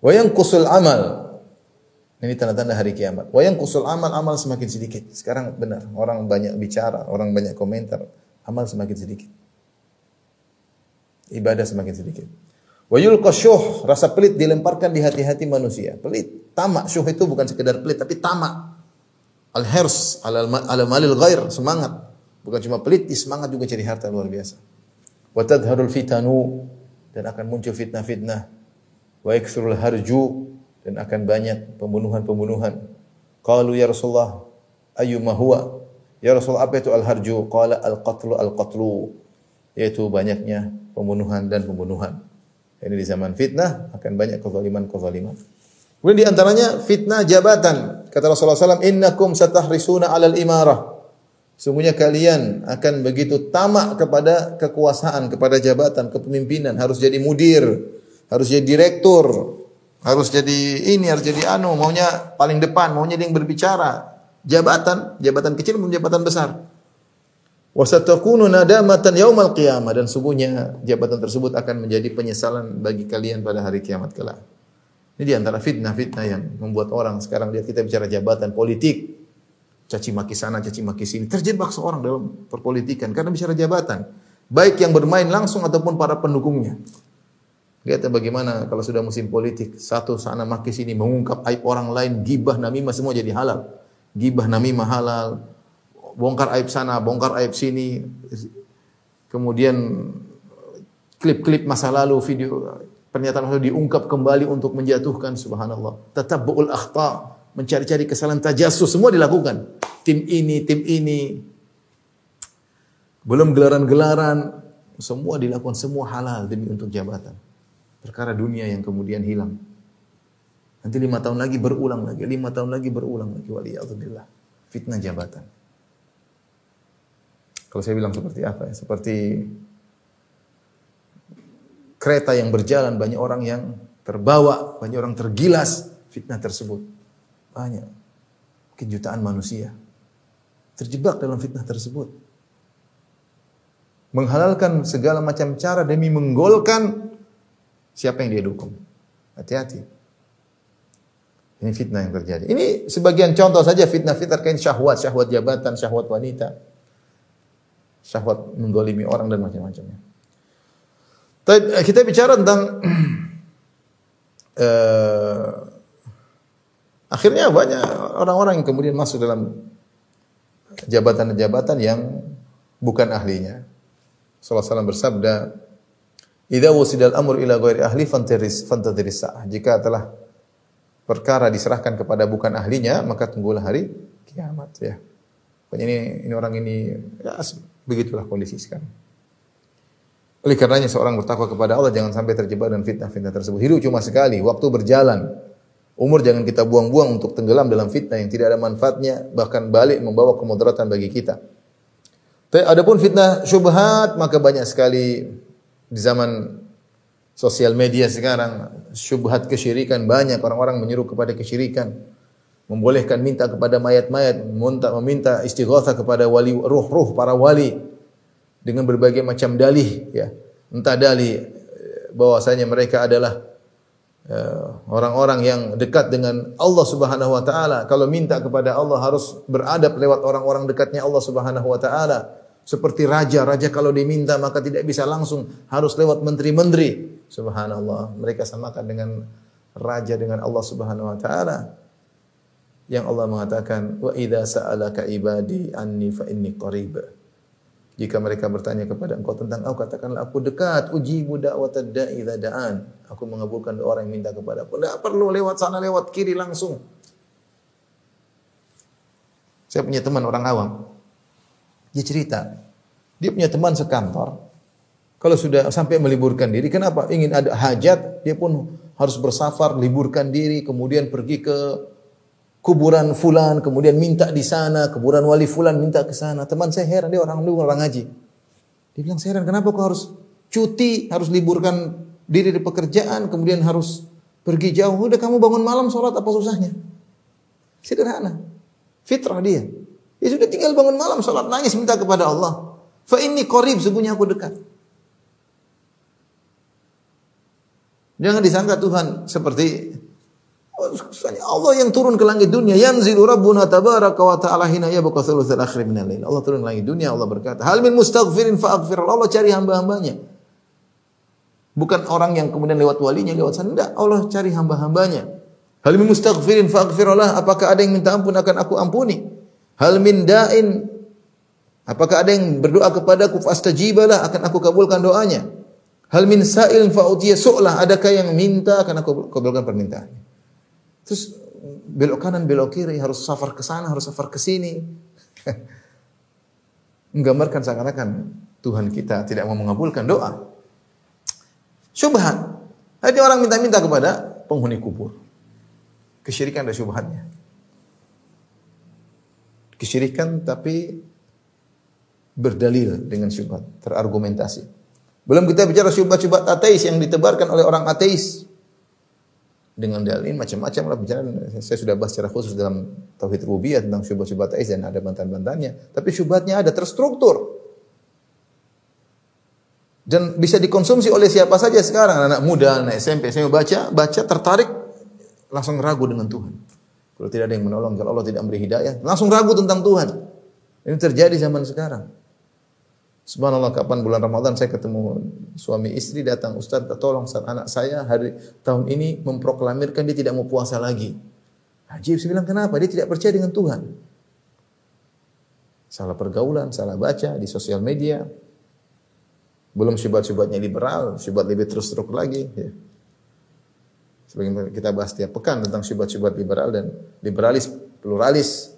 Wa yanqusul amal. Ini tanda-tanda hari kiamat. Wa yanqusul amal amal semakin sedikit. Sekarang benar orang banyak bicara orang banyak komentar amal semakin sedikit. Ibadah semakin sedikit. Wa yulqasyuh rasa pelit dilemparkan di hati-hati manusia. Pelit tamak. Syuh itu bukan sekedar pelit tapi tamak Al-hirs ala malil ghair, semangat. Bukan cuma pelit, semangat juga cari harta luar biasa. Wa tadharul fitanu dan akan muncul fitnah-fitnah. Wa yakthurul harju dan akan banyak pembunuhan-pembunuhan. Qalu ya Rasulullah ayyuma huwa? Ya Rasulullah apa itu al-harju? Qala al-qatlu al-qatlu. Yaitu banyaknya pembunuhan dan pembunuhan. Ini di zaman fitnah akan banyak kezaliman-kezaliman. Kemudian di antaranya fitnah jabatan. Kata Rasulullah SAW, Innakum satahrisuna alal imarah. Sungguhnya kalian akan begitu tamak kepada kekuasaan, kepada jabatan, kepemimpinan. Harus jadi mudir, harus jadi direktur, harus jadi ini, harus jadi anu, maunya paling depan, maunya yang berbicara. Jabatan, jabatan kecil maupun jabatan besar. Wasatakunu nadamatan yaumal qiyamah dan sungguhnya jabatan tersebut akan menjadi penyesalan bagi kalian pada hari kiamat kelak. Ini di antara fitnah-fitnah yang membuat orang sekarang lihat kita bicara jabatan politik, caci maki sana, caci maki sini, terjebak seorang dalam perpolitikan karena bicara jabatan, baik yang bermain langsung ataupun para pendukungnya. Lihat bagaimana kalau sudah musim politik, satu sana maki sini mengungkap aib orang lain, gibah namimah semua jadi halal. Gibah namimah halal, bongkar aib sana, bongkar aib sini. Kemudian klip-klip masa lalu, video pernyataan Rasul diungkap kembali untuk menjatuhkan subhanallah. Tatabbu'ul akhta, mencari-cari kesalahan tajassus semua dilakukan. Tim ini, tim ini. Belum gelaran-gelaran, semua dilakukan semua halal demi untuk jabatan. Perkara dunia yang kemudian hilang. Nanti lima tahun lagi berulang lagi, lima tahun lagi berulang lagi. Waliyahzubillah. Fitnah jabatan. Kalau saya bilang seperti apa ya? Seperti kereta yang berjalan, banyak orang yang terbawa, banyak orang tergilas fitnah tersebut. Banyak. Mungkin jutaan manusia terjebak dalam fitnah tersebut. Menghalalkan segala macam cara demi menggolkan siapa yang dia dukung. Hati-hati. Ini fitnah yang terjadi. Ini sebagian contoh saja fitnah-fitnah terkait syahwat, syahwat jabatan, syahwat wanita, syahwat menggolimi orang dan macam-macamnya. Tapi eh, kita bicara tentang eh, akhirnya banyak orang-orang yang kemudian masuk dalam jabatan-jabatan yang bukan ahlinya. Sallallahu bersabda, "Idza wusidal amru ila ghairi ahli fantaris fantadris Jika telah perkara diserahkan kepada bukan ahlinya, maka tunggulah hari kiamat ya. Ini ini orang ini ya begitulah kondisi sekarang. Oleh karenanya seorang bertakwa kepada Allah jangan sampai terjebak dengan fitnah-fitnah tersebut. Hidup cuma sekali, waktu berjalan. Umur jangan kita buang-buang untuk tenggelam dalam fitnah yang tidak ada manfaatnya, bahkan balik membawa kemudaratan bagi kita. Tapi adapun fitnah syubhat maka banyak sekali di zaman sosial media sekarang syubhat kesyirikan banyak orang-orang menyuruh kepada kesyirikan membolehkan minta kepada mayat-mayat meminta meminta istighatsah kepada wali ruh-ruh para wali dengan berbagai macam dalih ya entah dalih eh, bahwasanya mereka adalah eh, orang-orang uh, yang dekat dengan Allah Subhanahu wa taala kalau minta kepada Allah harus beradab lewat orang-orang dekatnya Allah Subhanahu wa taala seperti raja, raja kalau diminta maka tidak bisa langsung, harus lewat menteri-menteri. Subhanallah, mereka samakan dengan raja dengan Allah Subhanahu wa taala. Yang Allah mengatakan, "Wa idza sa'alaka ibadi anni fa inni qarib." Jika mereka bertanya kepada engkau tentang aku, katakanlah aku dekat, ujibu da'watad da'i idza da'an. Aku mengabulkan doa orang yang minta kepada aku. Tidak perlu lewat sana, lewat kiri langsung. Saya punya teman orang awam, dia cerita, dia punya teman sekantor. Kalau sudah sampai meliburkan diri, kenapa? Ingin ada hajat, dia pun harus bersafar, liburkan diri, kemudian pergi ke kuburan fulan, kemudian minta di sana, kuburan wali fulan minta ke sana. Teman saya heran, dia orang dulu orang ngaji. Dia bilang, saya heran, kenapa kau harus cuti, harus liburkan diri di pekerjaan, kemudian harus pergi jauh. Udah kamu bangun malam sholat apa susahnya? Sederhana. Fitrah dia. Ya sudah tinggal bangun malam salat nangis minta kepada Allah. Fa inni qarib sungguhnya aku dekat. Jangan disangka Tuhan seperti Allah yang turun ke langit dunia. Yanzilu rabbuna tabaraka wa ta'ala hina yabqa thulutsal akhir min al Allah turun ke langit dunia Allah berkata hal min mustaghfirin fa aghfir Allah cari hamba-hambanya. Bukan orang yang kemudian lewat walinya lewat sana. Enggak Allah cari hamba-hambanya. Hal min mustaghfirin Allah apakah ada yang minta ampun akan aku ampuni? Hal min da'in. Apakah ada yang berdoa kepadaku? Fastajibalah akan aku kabulkan doanya. Hal min sa'il fa'utiya su'lah. Adakah yang minta akan aku kabulkan permintaannya. Terus belok kanan belok kiri harus safar ke sana harus safar ke sini. Menggambarkan seakan-akan Tuhan kita tidak mau mengabulkan doa. Syubhat. Ada orang minta-minta kepada penghuni kubur. Kesyirikan ada syubhatnya kesyirikan tapi berdalil dengan syubhat, terargumentasi. Belum kita bicara syubhat-syubhat ateis yang ditebarkan oleh orang ateis dengan dalil macam-macam lah bicara saya sudah bahas secara khusus dalam tauhid rububiyah tentang syubhat-syubhat ateis dan ada bantahan-bantahannya tapi syubhatnya ada terstruktur dan bisa dikonsumsi oleh siapa saja sekarang anak muda anak SMP saya baca baca tertarik langsung ragu dengan Tuhan kalau tidak ada yang menolong, kalau Allah tidak memberi hidayah, langsung ragu tentang Tuhan. Ini terjadi zaman sekarang. Subhanallah kapan bulan Ramadan saya ketemu suami istri datang Ustaz tolong saat anak saya hari tahun ini memproklamirkan dia tidak mau puasa lagi. Ajib saya bilang kenapa? Dia tidak percaya dengan Tuhan. Salah pergaulan, salah baca di sosial media. Belum syubhat-syubhatnya liberal, syubhat lebih terus terus lagi. Ya. Sebagaimana kita bahas tiap pekan tentang syubhat-syubhat liberal dan liberalis, pluralis.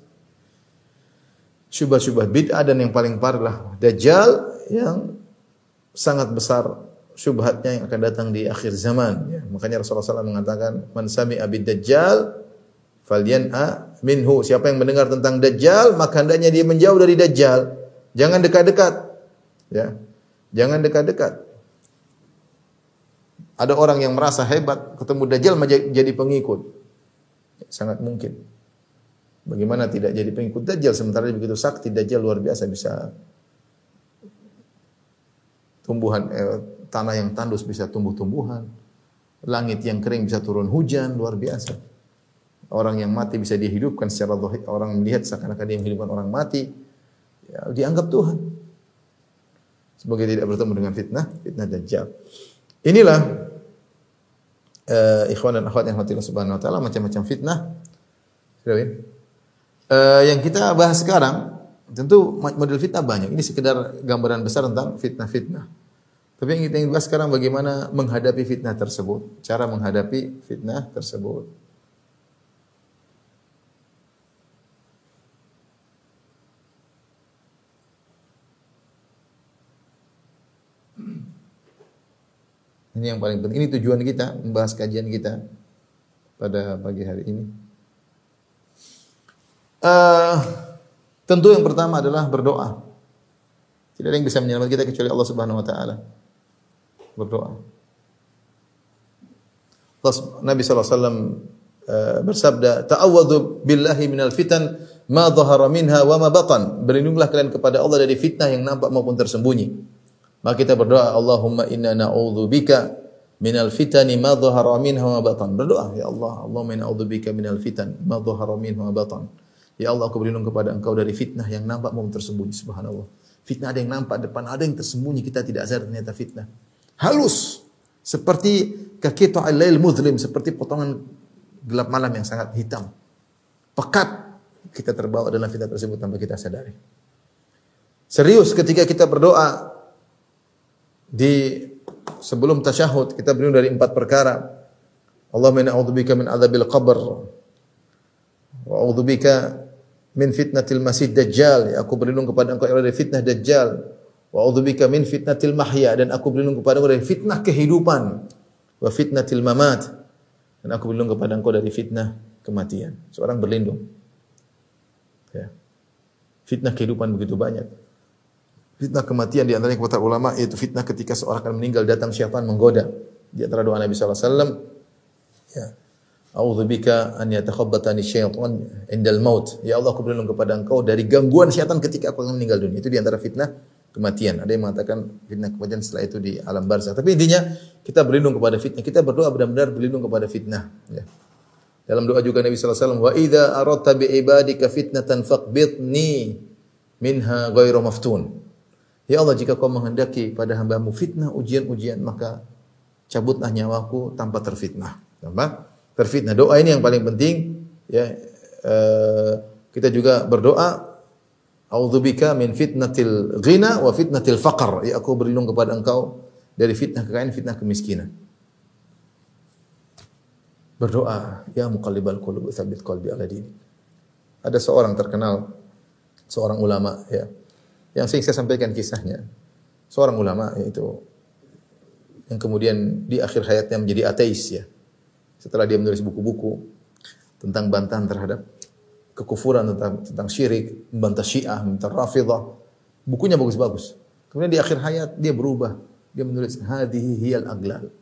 Syubhat-syubhat bid'ah dan yang paling parah lah dajjal yang sangat besar syubhatnya yang akan datang di akhir zaman. Ya, makanya Rasulullah SAW mengatakan, "Man sami abid dajjal falyan'a minhu." Siapa yang mendengar tentang dajjal, maka hendaknya dia menjauh dari dajjal. Jangan dekat-dekat. Ya. Jangan dekat-dekat. Ada orang yang merasa hebat, ketemu Dajjal jadi pengikut. Sangat mungkin. Bagaimana tidak jadi pengikut Dajjal sementara begitu sakti Dajjal luar biasa bisa tumbuhan eh, tanah yang tandus bisa tumbuh tumbuhan, langit yang kering bisa turun hujan luar biasa. Orang yang mati bisa dihidupkan secara zahir. Orang melihat seakan-akan dia menghidupkan orang mati. Ya, dianggap Tuhan. Sebagai tidak bertemu dengan fitnah, fitnah dajjal. Inilah uh, ikhwan dan akhwat yang Allah Subhanahu wa taala macam-macam fitnah. Uh, yang kita bahas sekarang tentu model fitnah banyak. Ini sekedar gambaran besar tentang fitnah-fitnah. Tapi yang kita ingin bahas sekarang bagaimana menghadapi fitnah tersebut, cara menghadapi fitnah tersebut. Ini yang paling penting. Ini tujuan kita membahas kajian kita pada pagi hari ini. Uh, tentu yang pertama adalah berdoa. Tidak ada yang bisa menyelamatkan kita kecuali Allah Subhanahu wa taala. Berdoa. Nabi sallallahu alaihi wasallam uh, bersabda, "Ta'awwadhu billahi minal fitan ma dhahara minha wa ma batan." Berlindunglah kalian kepada Allah dari fitnah yang nampak maupun tersembunyi. Maka kita berdoa, Allahumma inna na'udzubika minal fitani ma dhahara minha wa batan. Berdoa, ya Allah, Allahumma inna na'udzubika minal fitan ma dhahara minha wa batan. Ya Allah, aku berlindung kepada Engkau dari fitnah yang nampak maupun tersembunyi. Subhanallah. Fitnah ada yang nampak depan, ada yang tersembunyi. Kita tidak sadar ternyata fitnah. Halus. Seperti kakito al-lail muzlim. Seperti potongan gelap malam yang sangat hitam. Pekat. Kita terbawa dalam fitnah tersebut tanpa kita sadari. Serius ketika kita berdoa, di sebelum tasyahud kita berlindung dari empat perkara. Allahumma inna a'udzubika min adzabil qabr wa a'udzubika min fitnatil masih dajjal. Ya, aku berlindung kepada Engkau dari fitnah dajjal. Wa a'udzubika min fitnatil mahya dan aku berlindung kepada Engkau dari fitnah kehidupan. Wa fitnatil mamat dan aku berlindung kepada Engkau dari fitnah kematian. Seorang berlindung. Ya. Fitnah kehidupan begitu banyak. Fitnah kematian di antaranya kata ulama yaitu fitnah ketika seorang akan meninggal datang syaitan menggoda. Di antara doa Nabi sallallahu alaihi wasallam ya. A'udzubika an yatakhabbatani syaitan indal maut. Ya Allah, aku berlindung kepada Engkau dari gangguan syaitan ketika aku akan meninggal dunia. Itu di antara fitnah kematian. Ada yang mengatakan fitnah kematian setelah itu di alam barzah. Tapi intinya kita berlindung kepada fitnah. Kita berdoa benar-benar berlindung kepada fitnah. Ya. Dalam doa juga Nabi sallallahu alaihi wasallam, "Wa idza aradta bi ibadika fitnatan faqbidni minha ghairu maftun." Ya Allah, jika kau menghendaki pada hambamu fitnah, ujian-ujian, maka cabutlah nyawaku tanpa terfitnah. Tanpa terfitnah. Doa ini yang paling penting. Ya, uh, kita juga berdoa, A'udzubika min fitnatil ghina wa fitnatil faqr. Ya aku berlindung kepada engkau dari fitnah kekayaan, fitnah kemiskinan. Berdoa, ya muqallibal qulub tsabbit qalbi ala dinik. Ada seorang terkenal, seorang ulama ya, yang sering saya sampaikan kisahnya. Seorang ulama yaitu yang kemudian di akhir hayatnya menjadi ateis ya. Setelah dia menulis buku-buku tentang bantahan terhadap kekufuran tentang tentang syirik, membantah Syiah, membantah Rafidah. Bukunya bagus-bagus. Kemudian di akhir hayat dia berubah. Dia menulis hadhihi hiyal aglal.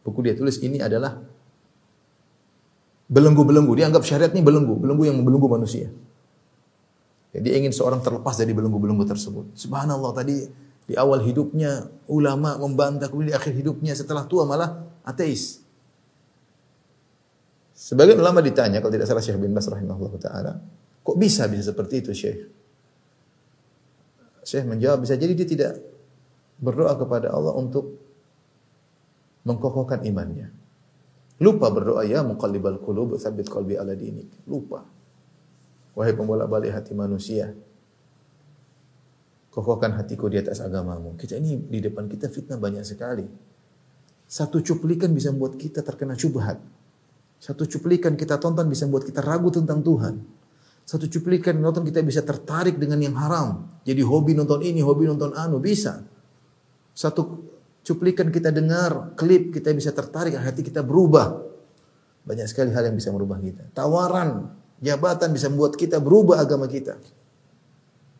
Buku dia tulis ini adalah belenggu-belenggu. Dia anggap syariat ini belenggu, belenggu yang membelenggu manusia. Jadi ingin seorang terlepas dari belenggu-belenggu tersebut. Subhanallah tadi di awal hidupnya ulama membantah, kemudian di akhir hidupnya setelah tua malah ateis. Sebagian ulama ditanya, kalau tidak salah Syekh bin Bas rahimahullah ta'ala, kok bisa bisa seperti itu Syekh? Syekh menjawab, bisa jadi dia tidak berdoa kepada Allah untuk mengkokohkan imannya. Lupa berdoa ya muqallibal qulub tsabbit qalbi ala dinik. Lupa. Wahai pembolak-balik hati manusia, kokohkan hatiku di atas agamamu. Kita ini di depan kita fitnah banyak sekali. Satu cuplikan bisa membuat kita terkena cubhat. Satu cuplikan kita tonton bisa membuat kita ragu tentang Tuhan. Satu cuplikan nonton kita bisa tertarik dengan yang haram. Jadi hobi nonton ini, hobi nonton anu, bisa. Satu cuplikan kita dengar, klip kita bisa tertarik, hati kita berubah. Banyak sekali hal yang bisa merubah kita. Tawaran Jabatan bisa membuat kita berubah agama kita.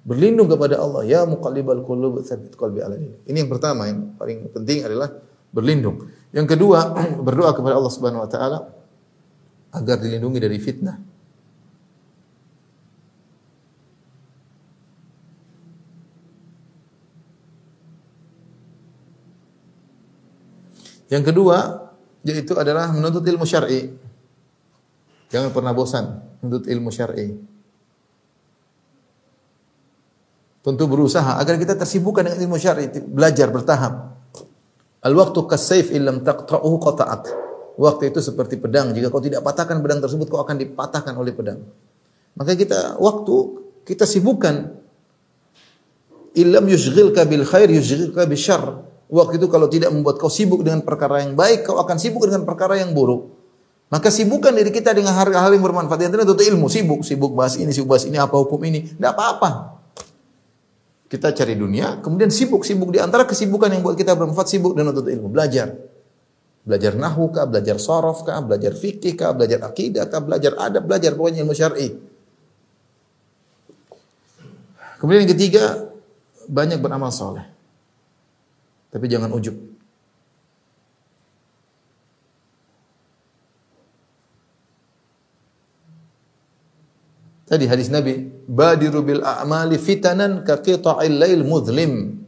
Berlindung kepada Allah. Ya muqallibal qulub tsabbit qalbi ala Ini yang pertama yang paling penting adalah berlindung. Yang kedua, berdoa kepada Allah Subhanahu wa taala agar dilindungi dari fitnah. Yang kedua yaitu adalah menuntut ilmu syar'i. Jangan pernah bosan untuk ilmu syar'i. Tentu berusaha agar kita tersibukkan dengan ilmu syar'i, belajar bertahap. Al-waqtu kas-sayf illam taqta'uhu qata'at. Waktu itu seperti pedang, jika kau tidak patahkan pedang tersebut kau akan dipatahkan oleh pedang. Maka kita waktu kita sibukkan illam yushghilka bil khair yushghilka bil syarr. Waktu itu kalau tidak membuat kau sibuk dengan perkara yang baik, kau akan sibuk dengan perkara yang buruk. Maka sibukkan diri kita dengan hal-hal yang bermanfaat. Yang itu ilmu, sibuk, sibuk bahas ini, sibuk bahas ini, apa hukum ini. Tidak apa-apa. Kita cari dunia, kemudian sibuk, sibuk di antara kesibukan yang buat kita bermanfaat, sibuk dan untuk ilmu, belajar. Belajar nahu kah, belajar sorof kah, belajar fikih kah, belajar akidah kah, belajar adab, belajar pokoknya ilmu syar'i. Kemudian yang ketiga, banyak beramal soleh. Tapi jangan ujub. Tadi hadis Nabi, badiru bil a'mali fitanan ka qita'il lail mudhlim.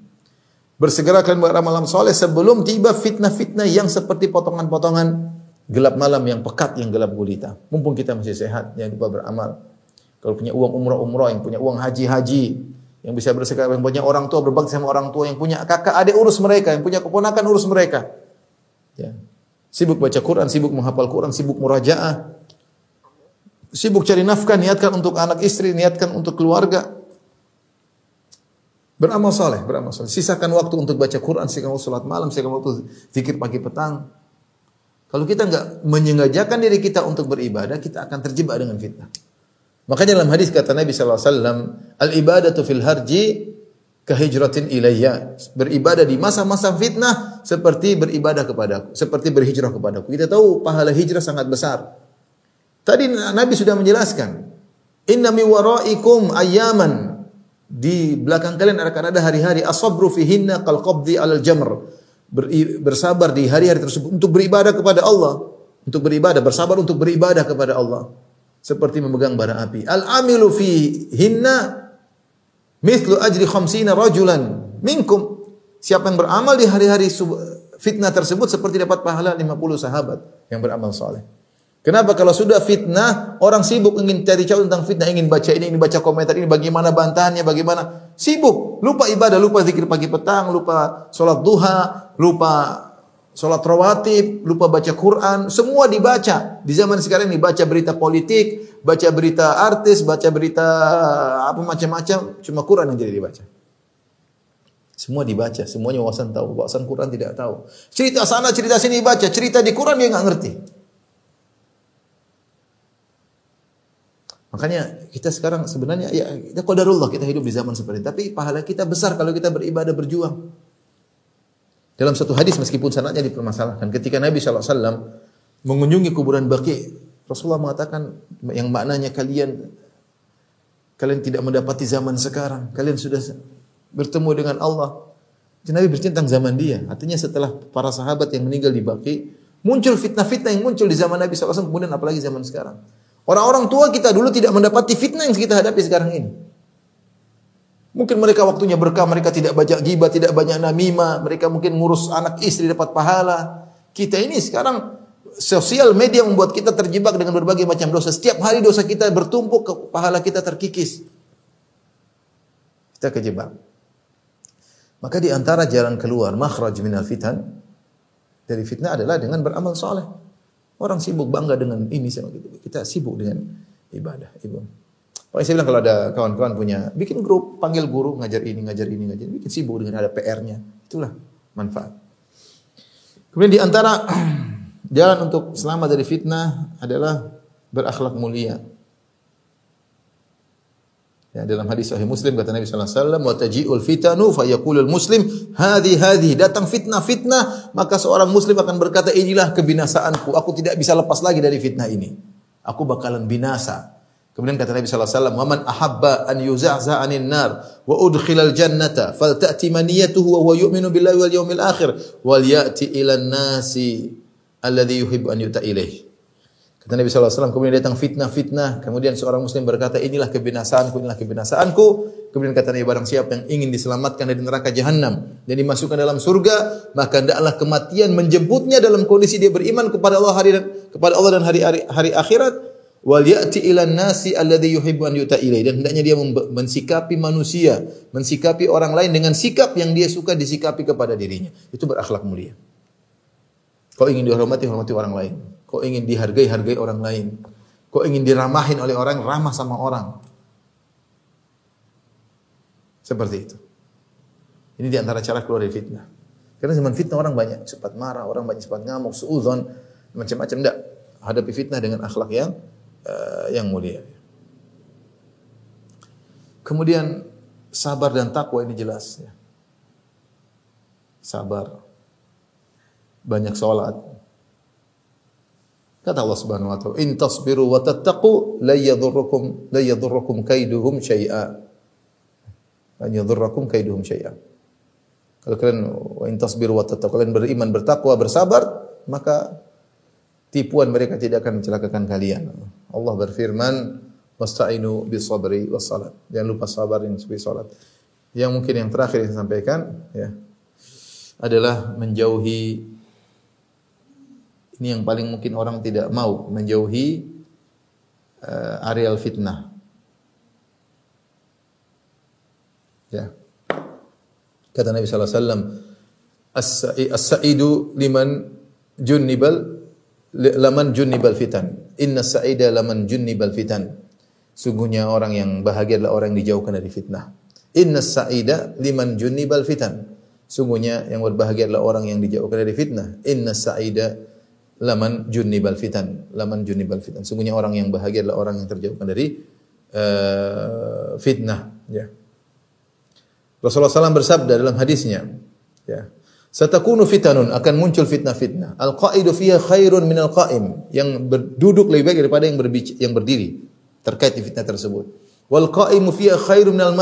Bersegera kalian beramal soleh sebelum tiba fitnah-fitnah yang seperti potongan-potongan gelap malam yang pekat yang gelap gulita. Mumpung kita masih sehat, jangan lupa beramal. Kalau punya uang umrah-umrah, yang punya uang haji-haji, yang bisa bersedekah, yang punya orang tua berbakti sama orang tua, yang punya kakak adik urus mereka, yang punya keponakan urus mereka. Ya. Sibuk baca Quran, sibuk menghafal Quran, sibuk murajaah, Sibuk cari nafkah, niatkan untuk anak istri, niatkan untuk keluarga. Beramal soleh, beramal soleh. Sisakan waktu untuk baca Quran, sisakan waktu sholat malam, sisakan waktu zikir pagi petang. Kalau kita enggak menyengajakan diri kita untuk beribadah, kita akan terjebak dengan fitnah. Makanya dalam hadis kata Nabi SAW, Al-ibadatu fil harji kehijratin ilayya. Beribadah di masa-masa fitnah seperti beribadah kepadaku, seperti berhijrah kepadaku. Kita tahu pahala hijrah sangat besar. Tadi Nabi sudah menjelaskan, "Inna mi waraikum ayyaman." Di belakang kalian akan ada hari-hari asabru fihinna qal qabdi alal jamr. Bersabar di hari-hari tersebut untuk beribadah kepada Allah, untuk beribadah, bersabar untuk beribadah kepada Allah seperti memegang bara api. Al-amilu fihinna mithlu ajri khamsina rajulan minkum. Siapa yang beramal di hari-hari fitnah tersebut seperti dapat pahala 50 sahabat yang beramal saleh. Kenapa kalau sudah fitnah, orang sibuk ingin cari tahu tentang fitnah, ingin baca ini, ingin baca komentar ini, bagaimana bantahannya, bagaimana sibuk, lupa ibadah, lupa zikir pagi petang, lupa sholat duha, lupa sholat rawatib, lupa baca Quran, semua dibaca. Di zaman sekarang ini baca berita politik, baca berita artis, baca berita apa macam-macam, cuma Quran yang jadi dibaca. Semua dibaca, semuanya wawasan tahu, wawasan Quran tidak tahu. Cerita sana, cerita sini baca, cerita di Quran dia nggak ngerti. Makanya kita sekarang sebenarnya ya kita qadarullah kita hidup di zaman seperti ini. Tapi pahala kita besar kalau kita beribadah berjuang. Dalam satu hadis meskipun sanadnya dipermasalahkan. Ketika Nabi SAW mengunjungi kuburan Baqi, Rasulullah mengatakan yang maknanya kalian kalian tidak mendapati zaman sekarang. Kalian sudah bertemu dengan Allah. Nabi bercerita tentang zaman dia. Artinya setelah para sahabat yang meninggal di Baqi, muncul fitnah-fitnah yang muncul di zaman Nabi SAW kemudian apalagi zaman sekarang. Orang-orang tua kita dulu tidak mendapati fitnah yang kita hadapi sekarang ini. Mungkin mereka waktunya berkah, mereka tidak banyak gibah, tidak banyak namimah, mereka mungkin ngurus anak istri dapat pahala. Kita ini sekarang sosial media membuat kita terjebak dengan berbagai macam dosa. Setiap hari dosa kita bertumpuk, pahala kita terkikis. Kita kejebak. Maka di antara jalan keluar makhraj minal fitan dari fitnah adalah dengan beramal soleh. Orang sibuk bangga dengan ini sama gitu. Kita sibuk dengan ibadah. Ibu. Pokoknya saya bilang kalau ada kawan-kawan punya bikin grup, panggil guru, ngajar ini, ngajar ini, ngajar ini, bikin sibuk dengan ada PR-nya. Itulah manfaat. Kemudian di antara jalan untuk selamat dari fitnah adalah berakhlak mulia. Ya, dalam hadis sahih Muslim kata Nabi sallallahu alaihi wasallam wa taji'ul fitanu fa yaqulul muslim hadhi hadhi. Datang fitnah fitnah maka seorang muslim akan berkata inilah kebinasaanku. Aku tidak bisa lepas lagi dari fitnah ini. Aku bakalan binasa. Kemudian kata Nabi sallallahu alaihi wasallam wa man ahabba an yuzahza 'anil nar wa udkhilal jannata falta'ti maniyatuhu wa yu'minu billahi wal yawmil akhir wal ya'ti ilan nasi alladhi yuhibbu an yuta ilaihi Kata Nabi SAW, kemudian datang fitnah-fitnah. Kemudian seorang muslim berkata, inilah kebinasaanku, inilah kebinasaanku. Kemudian kata Nabi, barang siapa yang ingin diselamatkan dari neraka jahanam dan dimasukkan dalam surga, maka hendaklah kematian menjemputnya dalam kondisi dia beriman kepada Allah hari kepada Allah dan hari hari, hari akhirat. wal ya'ti ila nasi alladhi yuhibbu an yuta ilai dan hendaknya dia mensikapi manusia, mensikapi orang lain dengan sikap yang dia suka disikapi kepada dirinya. Itu berakhlak mulia. Kau ingin dihormati, hormati orang lain. Kau ingin dihargai, hargai orang lain. Kau ingin diramahin oleh orang, ramah sama orang. Seperti itu. Ini di antara cara keluar dari fitnah. Karena zaman fitnah orang banyak cepat marah, orang banyak cepat ngamuk, suudzon, macam-macam enggak. Hadapi fitnah dengan akhlak yang eh, yang mulia. Kemudian sabar dan takwa ini jelas ya. Sabar. Banyak salat. Kata Allah Subhanahu wa taala, "In tasbiru wa tattaqu la yadhurrukum la yadhurrukum kaiduhum syai'a." La yadhurrukum kaiduhum syai'a. Kalau kalian wa in tasbiru wa tattaqu, kalian beriman, bertakwa, bersabar, maka tipuan mereka tidak akan mencelakakan kalian. Allah berfirman, "Wasta'inu bis sabri was salat." Jangan lupa sabar dan seperti salat. Yang mungkin yang terakhir yang saya sampaikan ya adalah menjauhi ini yang paling mungkin orang tidak mau menjauhi uh, areal fitnah. Ya. Kata Nabi sallallahu alaihi wasallam, "As-sa'i- as-sa'idu liman junnibal laman junnibal fitan. Inna sa'ida laman junnibal fitan." Sungguhnya orang yang bahagia adalah orang yang dijauhkan dari fitnah. Inna sa'ida liman junnibal fitan. Sungguhnya yang berbahagia adalah orang yang dijauhkan dari fitnah. Inna sa'ida laman junnibal fitan. Laman junnibal fitan. Sungguhnya orang yang bahagia adalah orang yang terjauhkan dari uh, fitnah. Ya. Rasulullah SAW bersabda dalam hadisnya, ya, Satakunu fitanun akan muncul fitnah-fitnah. Al-qaidu fiha khairun minal qaim. Yang berduduk lebih baik daripada yang berbic yang berdiri terkait di fitnah tersebut. Wal qaimu fiha khairun minal